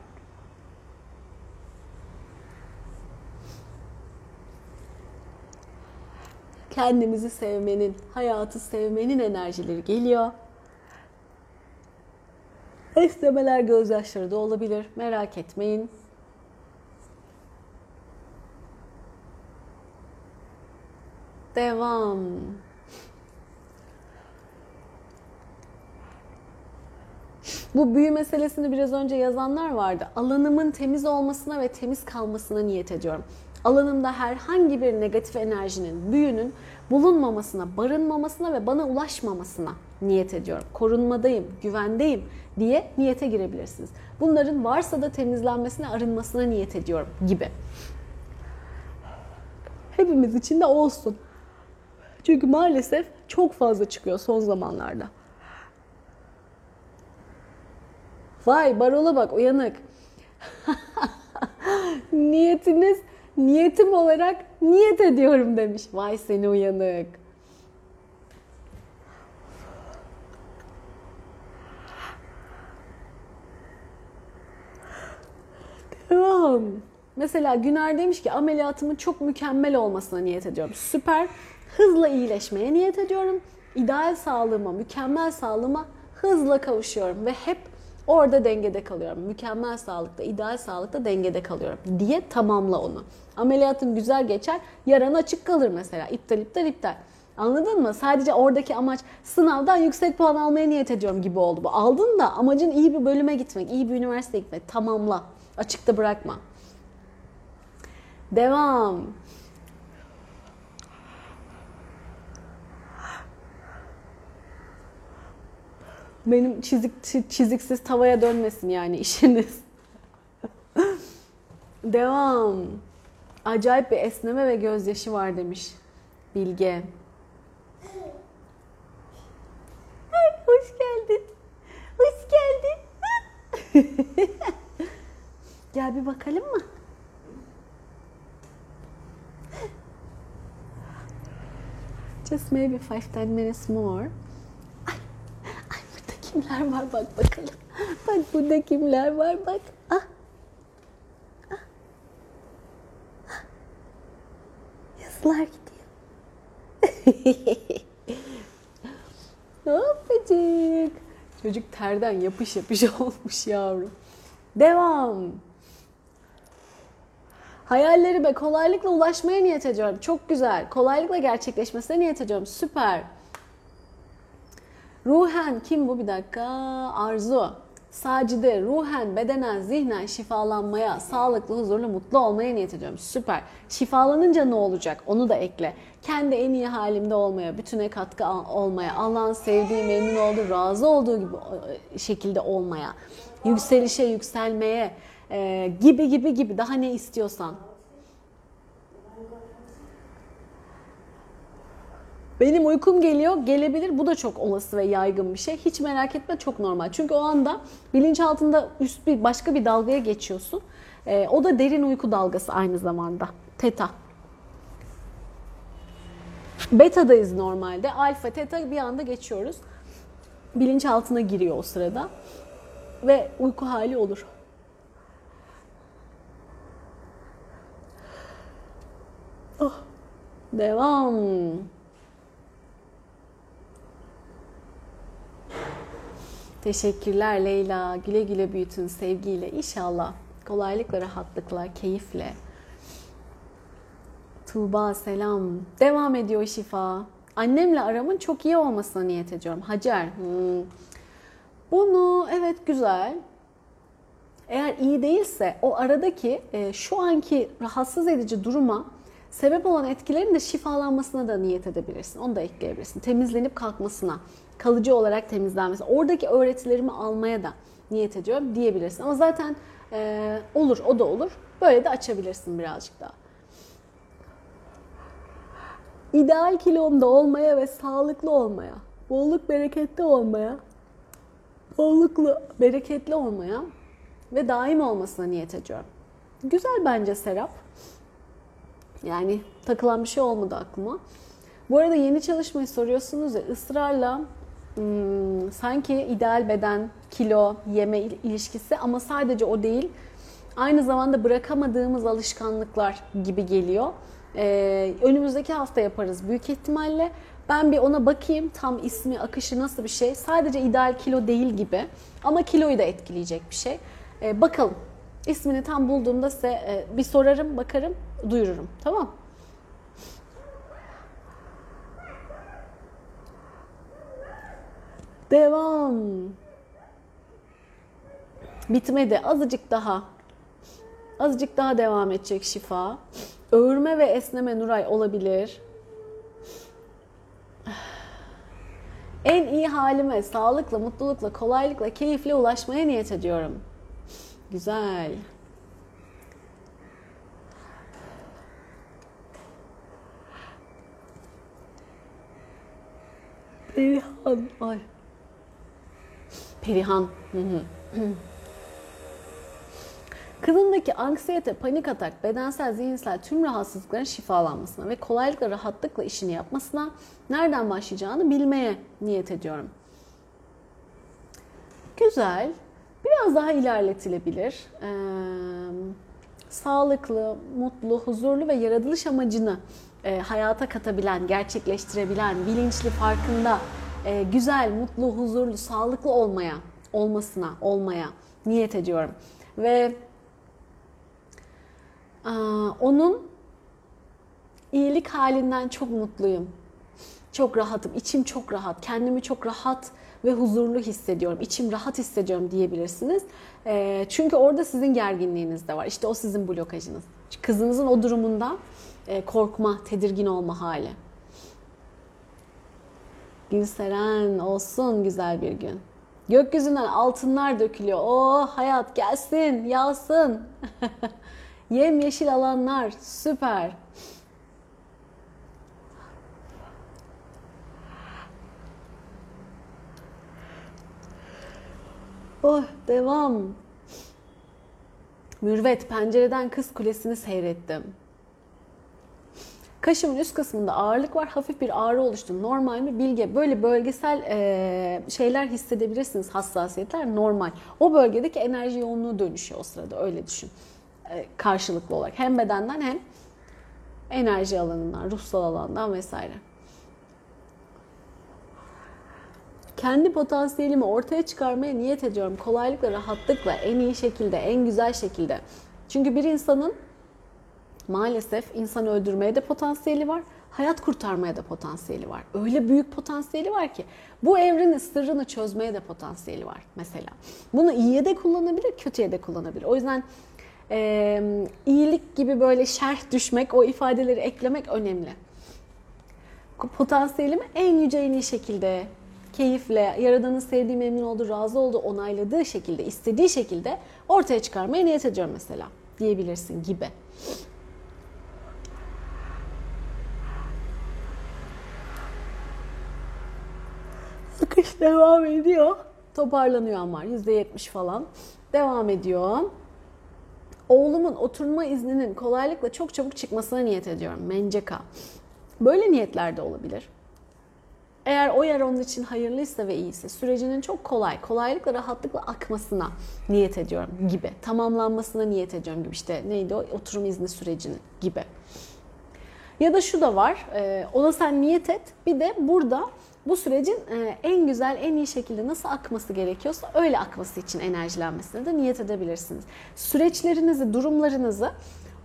kendimizi sevmenin, hayatı sevmenin enerjileri geliyor. Esnemeler gözyaşları da olabilir. Merak etmeyin. Devam. Bu büyü meselesini biraz önce yazanlar vardı. Alanımın temiz olmasına ve temiz kalmasına niyet ediyorum alanımda herhangi bir negatif enerjinin, büyünün bulunmamasına, barınmamasına ve bana ulaşmamasına niyet ediyorum. Korunmadayım, güvendeyim diye niyete girebilirsiniz. Bunların varsa da temizlenmesine, arınmasına niyet ediyorum gibi. Hepimiz için de olsun. Çünkü maalesef çok fazla çıkıyor son zamanlarda. Vay barola bak uyanık. Niyetiniz niyetim olarak niyet ediyorum demiş. Vay seni uyanık. Devam. Mesela Güner demiş ki ameliyatımın çok mükemmel olmasına niyet ediyorum. Süper. Hızla iyileşmeye niyet ediyorum. İdeal sağlığıma, mükemmel sağlığıma hızla kavuşuyorum ve hep Orada dengede kalıyorum. Mükemmel sağlıkta, ideal sağlıkta dengede kalıyorum diye tamamla onu. Ameliyatın güzel geçer, yaran açık kalır mesela. İptal, iptal, iptal. Anladın mı? Sadece oradaki amaç sınavdan yüksek puan almaya niyet ediyorum gibi oldu bu. Aldın da amacın iyi bir bölüme gitmek, iyi bir üniversiteye gitmek. Tamamla. Açıkta bırakma. Devam. Benim çizik çiziksiz tavaya dönmesin yani işiniz. Devam. Acayip bir esneme ve gözyaşı var demiş Bilge. hoş geldin. Hoş geldin. Gel bir bakalım mı? Just maybe five ten minutes more kimler var bak bakalım. Bak burada kimler var bak. Ah. Ah. ah. Yazılar gidiyor. Hoppacık. Çocuk terden yapış yapış olmuş yavrum. Devam. Hayallerime kolaylıkla ulaşmaya niyet ediyorum. Çok güzel. Kolaylıkla gerçekleşmesine niyet ediyorum. Süper. Ruhen kim bu bir dakika? Arzu. Sacide ruhen, bedenen, zihnen şifalanmaya, sağlıklı, huzurlu, mutlu olmaya niyet ediyorum. Süper. Şifalanınca ne olacak? Onu da ekle. Kendi en iyi halimde olmaya, bütüne katkı olmaya, Allah'ın sevdiği, memnun olduğu, razı olduğu gibi e, şekilde olmaya, yükselişe, yükselmeye e, gibi gibi gibi daha ne istiyorsan. Benim uykum geliyor, gelebilir. Bu da çok olası ve yaygın bir şey. Hiç merak etme, çok normal. Çünkü o anda bilinçaltında üst bir başka bir dalgaya geçiyorsun. Ee, o da derin uyku dalgası aynı zamanda. Teta. Beta'dayız normalde. Alfa, teta bir anda geçiyoruz. Bilinçaltına giriyor o sırada. Ve uyku hali olur. Oh. Devam. Teşekkürler Leyla. Güle güle büyütün sevgiyle inşallah. Kolaylıkla, rahatlıkla, keyifle. Tuğba selam. Devam ediyor şifa. Annemle aramın çok iyi olmasına niyet ediyorum. Hacer. Hmm. Bunu evet güzel. Eğer iyi değilse o aradaki e, şu anki rahatsız edici duruma sebep olan etkilerin de şifalanmasına da niyet edebilirsin. Onu da ekleyebilirsin. Temizlenip kalkmasına kalıcı olarak temizlenmesi, oradaki öğretilerimi almaya da niyet ediyorum diyebilirsin. Ama zaten e, olur, o da olur. Böyle de açabilirsin birazcık daha. İdeal kilomda olmaya ve sağlıklı olmaya, bolluk bereketli olmaya, bolluklu bereketli olmaya ve daim olmasına niyet ediyorum. Güzel bence Serap. Yani takılan bir şey olmadı aklıma. Bu arada yeni çalışmayı soruyorsunuz ya ısrarla sanki ideal beden, kilo, yeme ilişkisi ama sadece o değil. Aynı zamanda bırakamadığımız alışkanlıklar gibi geliyor. Ee, önümüzdeki hafta yaparız büyük ihtimalle. Ben bir ona bakayım tam ismi, akışı nasıl bir şey. Sadece ideal kilo değil gibi ama kiloyu da etkileyecek bir şey. Ee, bakalım. İsmini tam bulduğumda size e, bir sorarım, bakarım, duyururum. Tamam Devam. Bitmedi. Azıcık daha. Azıcık daha devam edecek şifa. Öğürme ve esneme Nuray olabilir. En iyi halime sağlıkla, mutlulukla, kolaylıkla, keyifle ulaşmaya niyet ediyorum. Güzel. Perihan. Ay. Perihan. Kadındaki anksiyete, panik atak, bedensel, zihinsel tüm rahatsızlıkların şifalanmasına ve kolaylıkla, rahatlıkla işini yapmasına nereden başlayacağını bilmeye niyet ediyorum. Güzel. Biraz daha ilerletilebilir. Ee, sağlıklı, mutlu, huzurlu ve yaratılış amacını e, hayata katabilen, gerçekleştirebilen, bilinçli, farkında, e, güzel, mutlu, huzurlu, sağlıklı olmaya, olmasına, olmaya niyet ediyorum. Ve a, onun iyilik halinden çok mutluyum. Çok rahatım, içim çok rahat, kendimi çok rahat ve huzurlu hissediyorum, içim rahat hissediyorum diyebilirsiniz. E, çünkü orada sizin gerginliğiniz de var. İşte o sizin blokajınız. Kızınızın o durumunda e, korkma, tedirgin olma hali. Gülseren olsun güzel bir gün. Gökyüzünden altınlar dökülüyor. Oh hayat gelsin, yağsın. Yem yeşil alanlar süper. Oh devam. Mürvet pencereden kız kulesini seyrettim. Kaşımın üst kısmında ağırlık var. Hafif bir ağrı oluştu. Normal mi? Bilge. Böyle bölgesel e, şeyler hissedebilirsiniz. Hassasiyetler normal. O bölgedeki enerji yoğunluğu dönüşüyor o sırada. Öyle düşün. E, karşılıklı olarak. Hem bedenden hem enerji alanından, ruhsal alandan vesaire. Kendi potansiyelimi ortaya çıkarmaya niyet ediyorum. Kolaylıkla, rahatlıkla, en iyi şekilde, en güzel şekilde. Çünkü bir insanın maalesef insan öldürmeye de potansiyeli var. hayat kurtarmaya da potansiyeli var. Öyle büyük potansiyeli var ki bu evrenin sırrını çözmeye de potansiyeli var mesela. Bunu iyiye de kullanabilir, kötüye de kullanabilir. O yüzden e, iyilik gibi böyle şerh düşmek, o ifadeleri eklemek önemli. Potansiyelimi en yüce en iyi şekilde, keyifle, Yaradan'ın sevdiği, memnun olduğu, razı olduğu, onayladığı şekilde, istediği şekilde ortaya çıkarmaya niyet ediyorum mesela diyebilirsin gibi. Akış devam ediyor. Toparlanıyor ama %70 falan. Devam ediyor. Oğlumun oturma izninin kolaylıkla çok çabuk çıkmasına niyet ediyorum. Menceka. Böyle niyetler de olabilir. Eğer o yer onun için hayırlıysa ve iyiyse sürecinin çok kolay, kolaylıkla, rahatlıkla akmasına niyet ediyorum gibi. Tamamlanmasına niyet ediyorum gibi işte neydi o oturum izni sürecinin gibi. Ya da şu da var, ona sen niyet et bir de burada bu sürecin e, en güzel, en iyi şekilde nasıl akması gerekiyorsa öyle akması için enerjilenmesine de niyet edebilirsiniz. Süreçlerinizi, durumlarınızı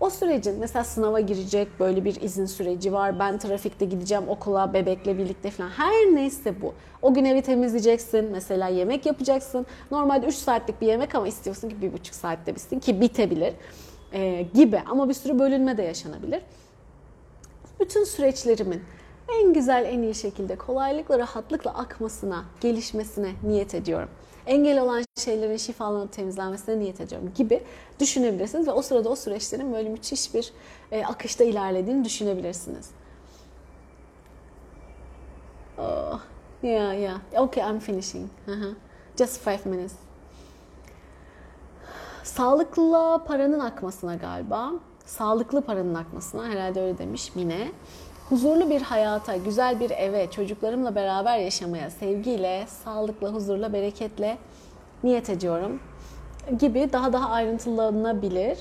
o sürecin mesela sınava girecek böyle bir izin süreci var. Ben trafikte gideceğim okula bebekle birlikte falan. Her neyse bu. O gün evi temizleyeceksin. Mesela yemek yapacaksın. Normalde 3 saatlik bir yemek ama istiyorsun ki 1,5 saatte bitsin ki bitebilir ee, gibi. Ama bir sürü bölünme de yaşanabilir. Bütün süreçlerimin en güzel, en iyi şekilde kolaylıkla, rahatlıkla akmasına, gelişmesine niyet ediyorum. Engel olan şeylerin şifalanıp temizlenmesine niyet ediyorum gibi düşünebilirsiniz ve o sırada o süreçlerin böyle müthiş bir e, akışta ilerlediğini düşünebilirsiniz. Oh, yeah, yeah. Okay, I'm finishing. Uh-huh. Just five minutes. Sağlıklı paranın akmasına galiba. Sağlıklı paranın akmasına herhalde öyle demiş Mine huzurlu bir hayata, güzel bir eve, çocuklarımla beraber yaşamaya, sevgiyle, sağlıkla, huzurla, bereketle niyet ediyorum gibi daha daha ayrıntılanabilir.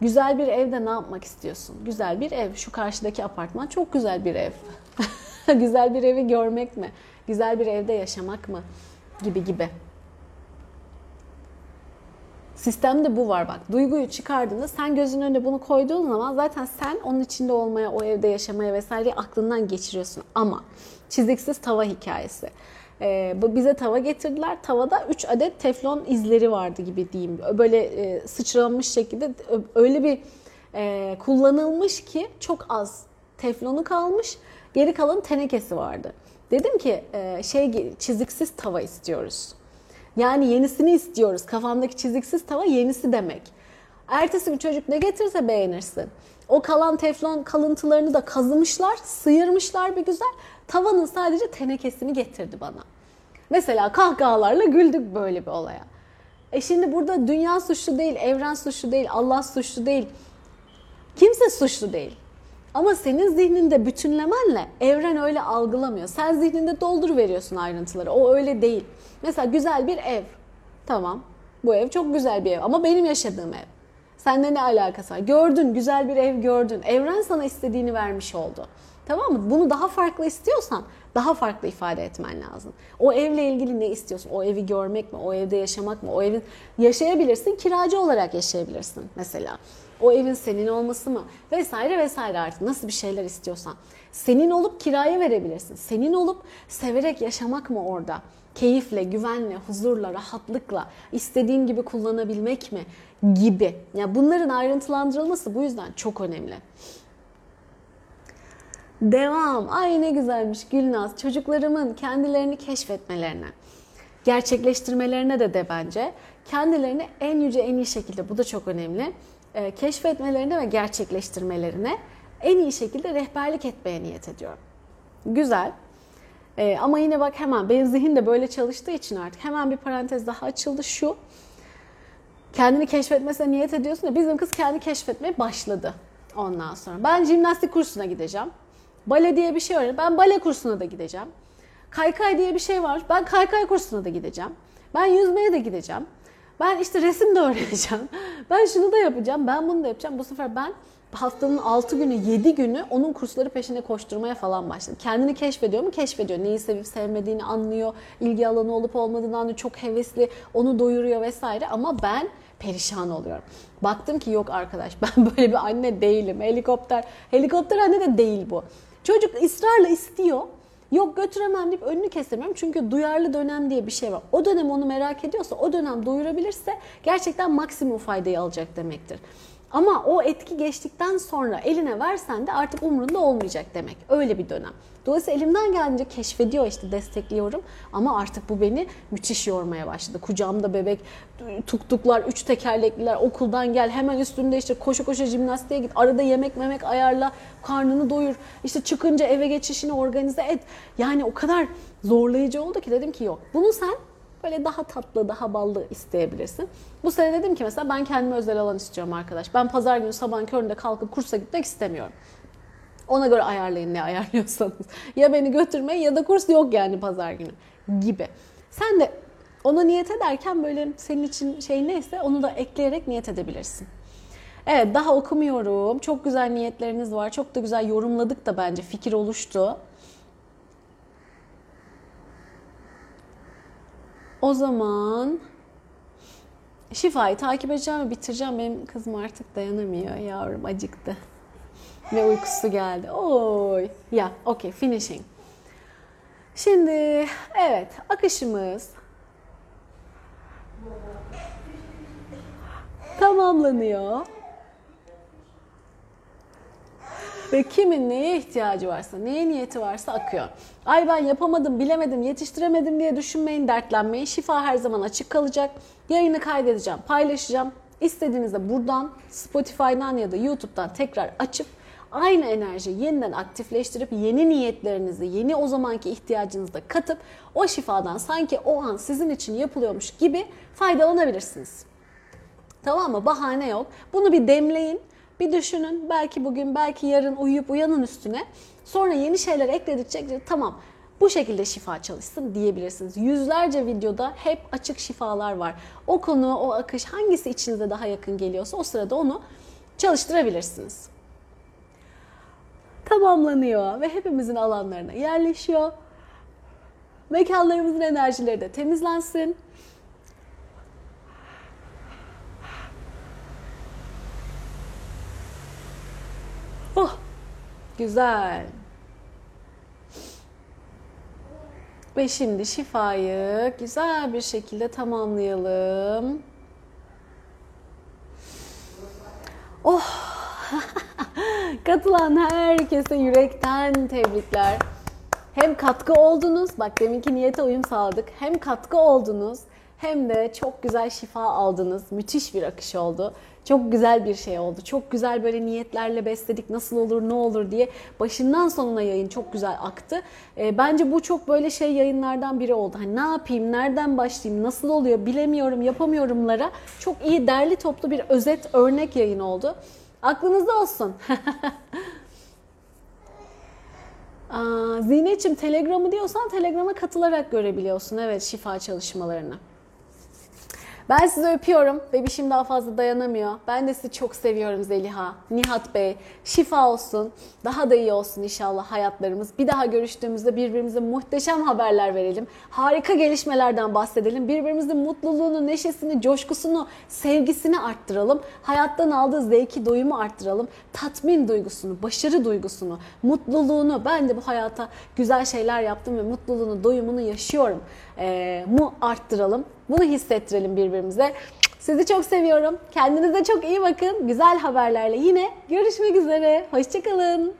Güzel bir evde ne yapmak istiyorsun? Güzel bir ev. Şu karşıdaki apartman çok güzel bir ev. güzel bir evi görmek mi? Güzel bir evde yaşamak mı? Gibi gibi. Sistemde bu var bak. Duyguyu çıkardığında sen gözün önüne bunu koyduğun zaman zaten sen onun içinde olmaya, o evde yaşamaya vesaire aklından geçiriyorsun. Ama çiziksiz tava hikayesi. Ee, bize tava getirdiler. Tavada 3 adet teflon izleri vardı gibi diyeyim. Böyle e, sıçramış şekilde öyle bir e, kullanılmış ki çok az teflonu kalmış. Geri kalan tenekesi vardı. Dedim ki e, şey çiziksiz tava istiyoruz. Yani yenisini istiyoruz. Kafamdaki çiziksiz tava yenisi demek. Ertesi bir çocuk ne getirse beğenirsin. O kalan teflon kalıntılarını da kazımışlar, sıyırmışlar bir güzel. Tavanın sadece tenekesini getirdi bana. Mesela kahkahalarla güldük böyle bir olaya. E şimdi burada dünya suçlu değil, evren suçlu değil, Allah suçlu değil. Kimse suçlu değil. Ama senin zihninde bütünlemenle evren öyle algılamıyor. Sen zihninde doldur veriyorsun ayrıntıları. O öyle değil. Mesela güzel bir ev. Tamam. Bu ev çok güzel bir ev ama benim yaşadığım ev. Sende ne alakası var? Gördün, güzel bir ev gördün. Evren sana istediğini vermiş oldu. Tamam mı? Bunu daha farklı istiyorsan daha farklı ifade etmen lazım. O evle ilgili ne istiyorsun? O evi görmek mi? O evde yaşamak mı? O evin yaşayabilirsin, kiracı olarak yaşayabilirsin mesela. O evin senin olması mı? Vesaire vesaire artık nasıl bir şeyler istiyorsan. Senin olup kiraya verebilirsin. Senin olup severek yaşamak mı orada? Keyifle, güvenle, huzurla, rahatlıkla istediğin gibi kullanabilmek mi? Gibi. Yani bunların ayrıntılandırılması bu yüzden çok önemli. Devam. Ay ne güzelmiş Gülnaz. Çocuklarımın kendilerini keşfetmelerine, gerçekleştirmelerine de de bence. Kendilerini en yüce, en iyi şekilde, bu da çok önemli, e, keşfetmelerine ve gerçekleştirmelerine en iyi şekilde rehberlik etmeye niyet ediyorum. Güzel. E, ama yine bak hemen benim zihin de böyle çalıştığı için artık hemen bir parantez daha açıldı. Şu kendini keşfetmesine niyet ediyorsun ya bizim kız kendi keşfetmeye başladı ondan sonra. Ben jimnastik kursuna gideceğim. Bale diye bir şey öğrendim. Ben bale kursuna da gideceğim. Kaykay diye bir şey var. Ben kaykay kursuna da gideceğim. Ben yüzmeye de gideceğim. Ben işte resim de öğreneceğim. Ben şunu da yapacağım. Ben bunu da yapacağım. Bu sefer ben haftanın 6 günü, 7 günü onun kursları peşinde koşturmaya falan başladım. Kendini keşfediyor mu? Keşfediyor. Neyi sevip sevmediğini anlıyor. ilgi alanı olup olmadığını anlıyor. Çok hevesli. Onu doyuruyor vesaire. Ama ben perişan oluyorum. Baktım ki yok arkadaş ben böyle bir anne değilim. Helikopter, helikopter anne de değil bu. Çocuk ısrarla istiyor. Yok götüremem deyip önünü kesemiyorum. Çünkü duyarlı dönem diye bir şey var. O dönem onu merak ediyorsa, o dönem doyurabilirse gerçekten maksimum faydayı alacak demektir. Ama o etki geçtikten sonra eline versen de artık umrunda olmayacak demek. Öyle bir dönem. Dolayısıyla elimden geldiğince keşfediyor işte destekliyorum. Ama artık bu beni müthiş yormaya başladı. Kucağımda bebek, tuktuklar, üç tekerlekliler, okuldan gel hemen üstünde işte koşu koşu jimnastiğe git. Arada yemek memek ayarla, karnını doyur. İşte çıkınca eve geçişini organize et. Yani o kadar zorlayıcı oldu ki dedim ki yok. Bunu sen Böyle daha tatlı, daha ballı isteyebilirsin. Bu sene dedim ki mesela ben kendime özel alan istiyorum arkadaş. Ben pazar günü sabahın köründe kalkıp kursa gitmek istemiyorum. Ona göre ayarlayın ne ayarlıyorsanız. Ya beni götürmeyin ya da kurs yok yani pazar günü gibi. Sen de ona niyet ederken böyle senin için şey neyse onu da ekleyerek niyet edebilirsin. Evet daha okumuyorum. Çok güzel niyetleriniz var. Çok da güzel yorumladık da bence fikir oluştu. O zaman şifayı takip edeceğim ve bitireceğim. Benim kızım artık dayanamıyor. Yavrum acıktı. Ve uykusu geldi. Oy. Ya, yeah, okay, finishing. Şimdi evet, akışımız tamamlanıyor. Ve kimin neye ihtiyacı varsa, neye niyeti varsa akıyor. Ay ben yapamadım, bilemedim, yetiştiremedim diye düşünmeyin, dertlenmeyin. Şifa her zaman açık kalacak. Yayını kaydedeceğim, paylaşacağım. İstediğinizde buradan, Spotify'dan ya da YouTube'dan tekrar açıp aynı enerjiyi yeniden aktifleştirip yeni niyetlerinizi, yeni o zamanki ihtiyacınızı da katıp o şifadan sanki o an sizin için yapılıyormuş gibi faydalanabilirsiniz. Tamam mı? Bahane yok. Bunu bir demleyin. Bir düşünün belki bugün belki yarın uyuyup uyanın üstüne. Sonra yeni şeyler ekledikçe tamam bu şekilde şifa çalışsın diyebilirsiniz. Yüzlerce videoda hep açık şifalar var. O konu, o akış hangisi içinize daha yakın geliyorsa o sırada onu çalıştırabilirsiniz. Tamamlanıyor ve hepimizin alanlarına yerleşiyor. Mekanlarımızın enerjileri de temizlensin. Oh, güzel. Ve şimdi şifayı güzel bir şekilde tamamlayalım. Oh! Katılan herkese yürekten tebrikler. Hem katkı oldunuz, bak deminki niyete uyum sağladık. Hem katkı oldunuz hem de çok güzel şifa aldınız. Müthiş bir akış oldu. Çok güzel bir şey oldu. Çok güzel böyle niyetlerle besledik. Nasıl olur, ne olur diye başından sonuna yayın çok güzel aktı. E, bence bu çok böyle şey yayınlardan biri oldu. Hani ne yapayım, nereden başlayayım, nasıl oluyor bilemiyorum, yapamıyorumlara çok iyi derli toplu bir özet örnek yayın oldu. Aklınızda olsun. Aa, Zinet'ciğim Telegram'ı diyorsan Telegram'a katılarak görebiliyorsun evet şifa çalışmalarını. Ben sizi öpüyorum. Bebişim daha fazla dayanamıyor. Ben de sizi çok seviyorum Zeliha, Nihat Bey. Şifa olsun. Daha da iyi olsun inşallah hayatlarımız. Bir daha görüştüğümüzde birbirimize muhteşem haberler verelim. Harika gelişmelerden bahsedelim. Birbirimizin mutluluğunu, neşesini, coşkusunu, sevgisini arttıralım. Hayattan aldığı zevki, doyumu arttıralım. Tatmin duygusunu, başarı duygusunu, mutluluğunu. Ben de bu hayata güzel şeyler yaptım ve mutluluğunu, doyumunu yaşıyorum. Ee, mu arttıralım. Bunu hissettirelim birbirimize. Sizi çok seviyorum. Kendinize çok iyi bakın. Güzel haberlerle yine görüşmek üzere. Hoşçakalın.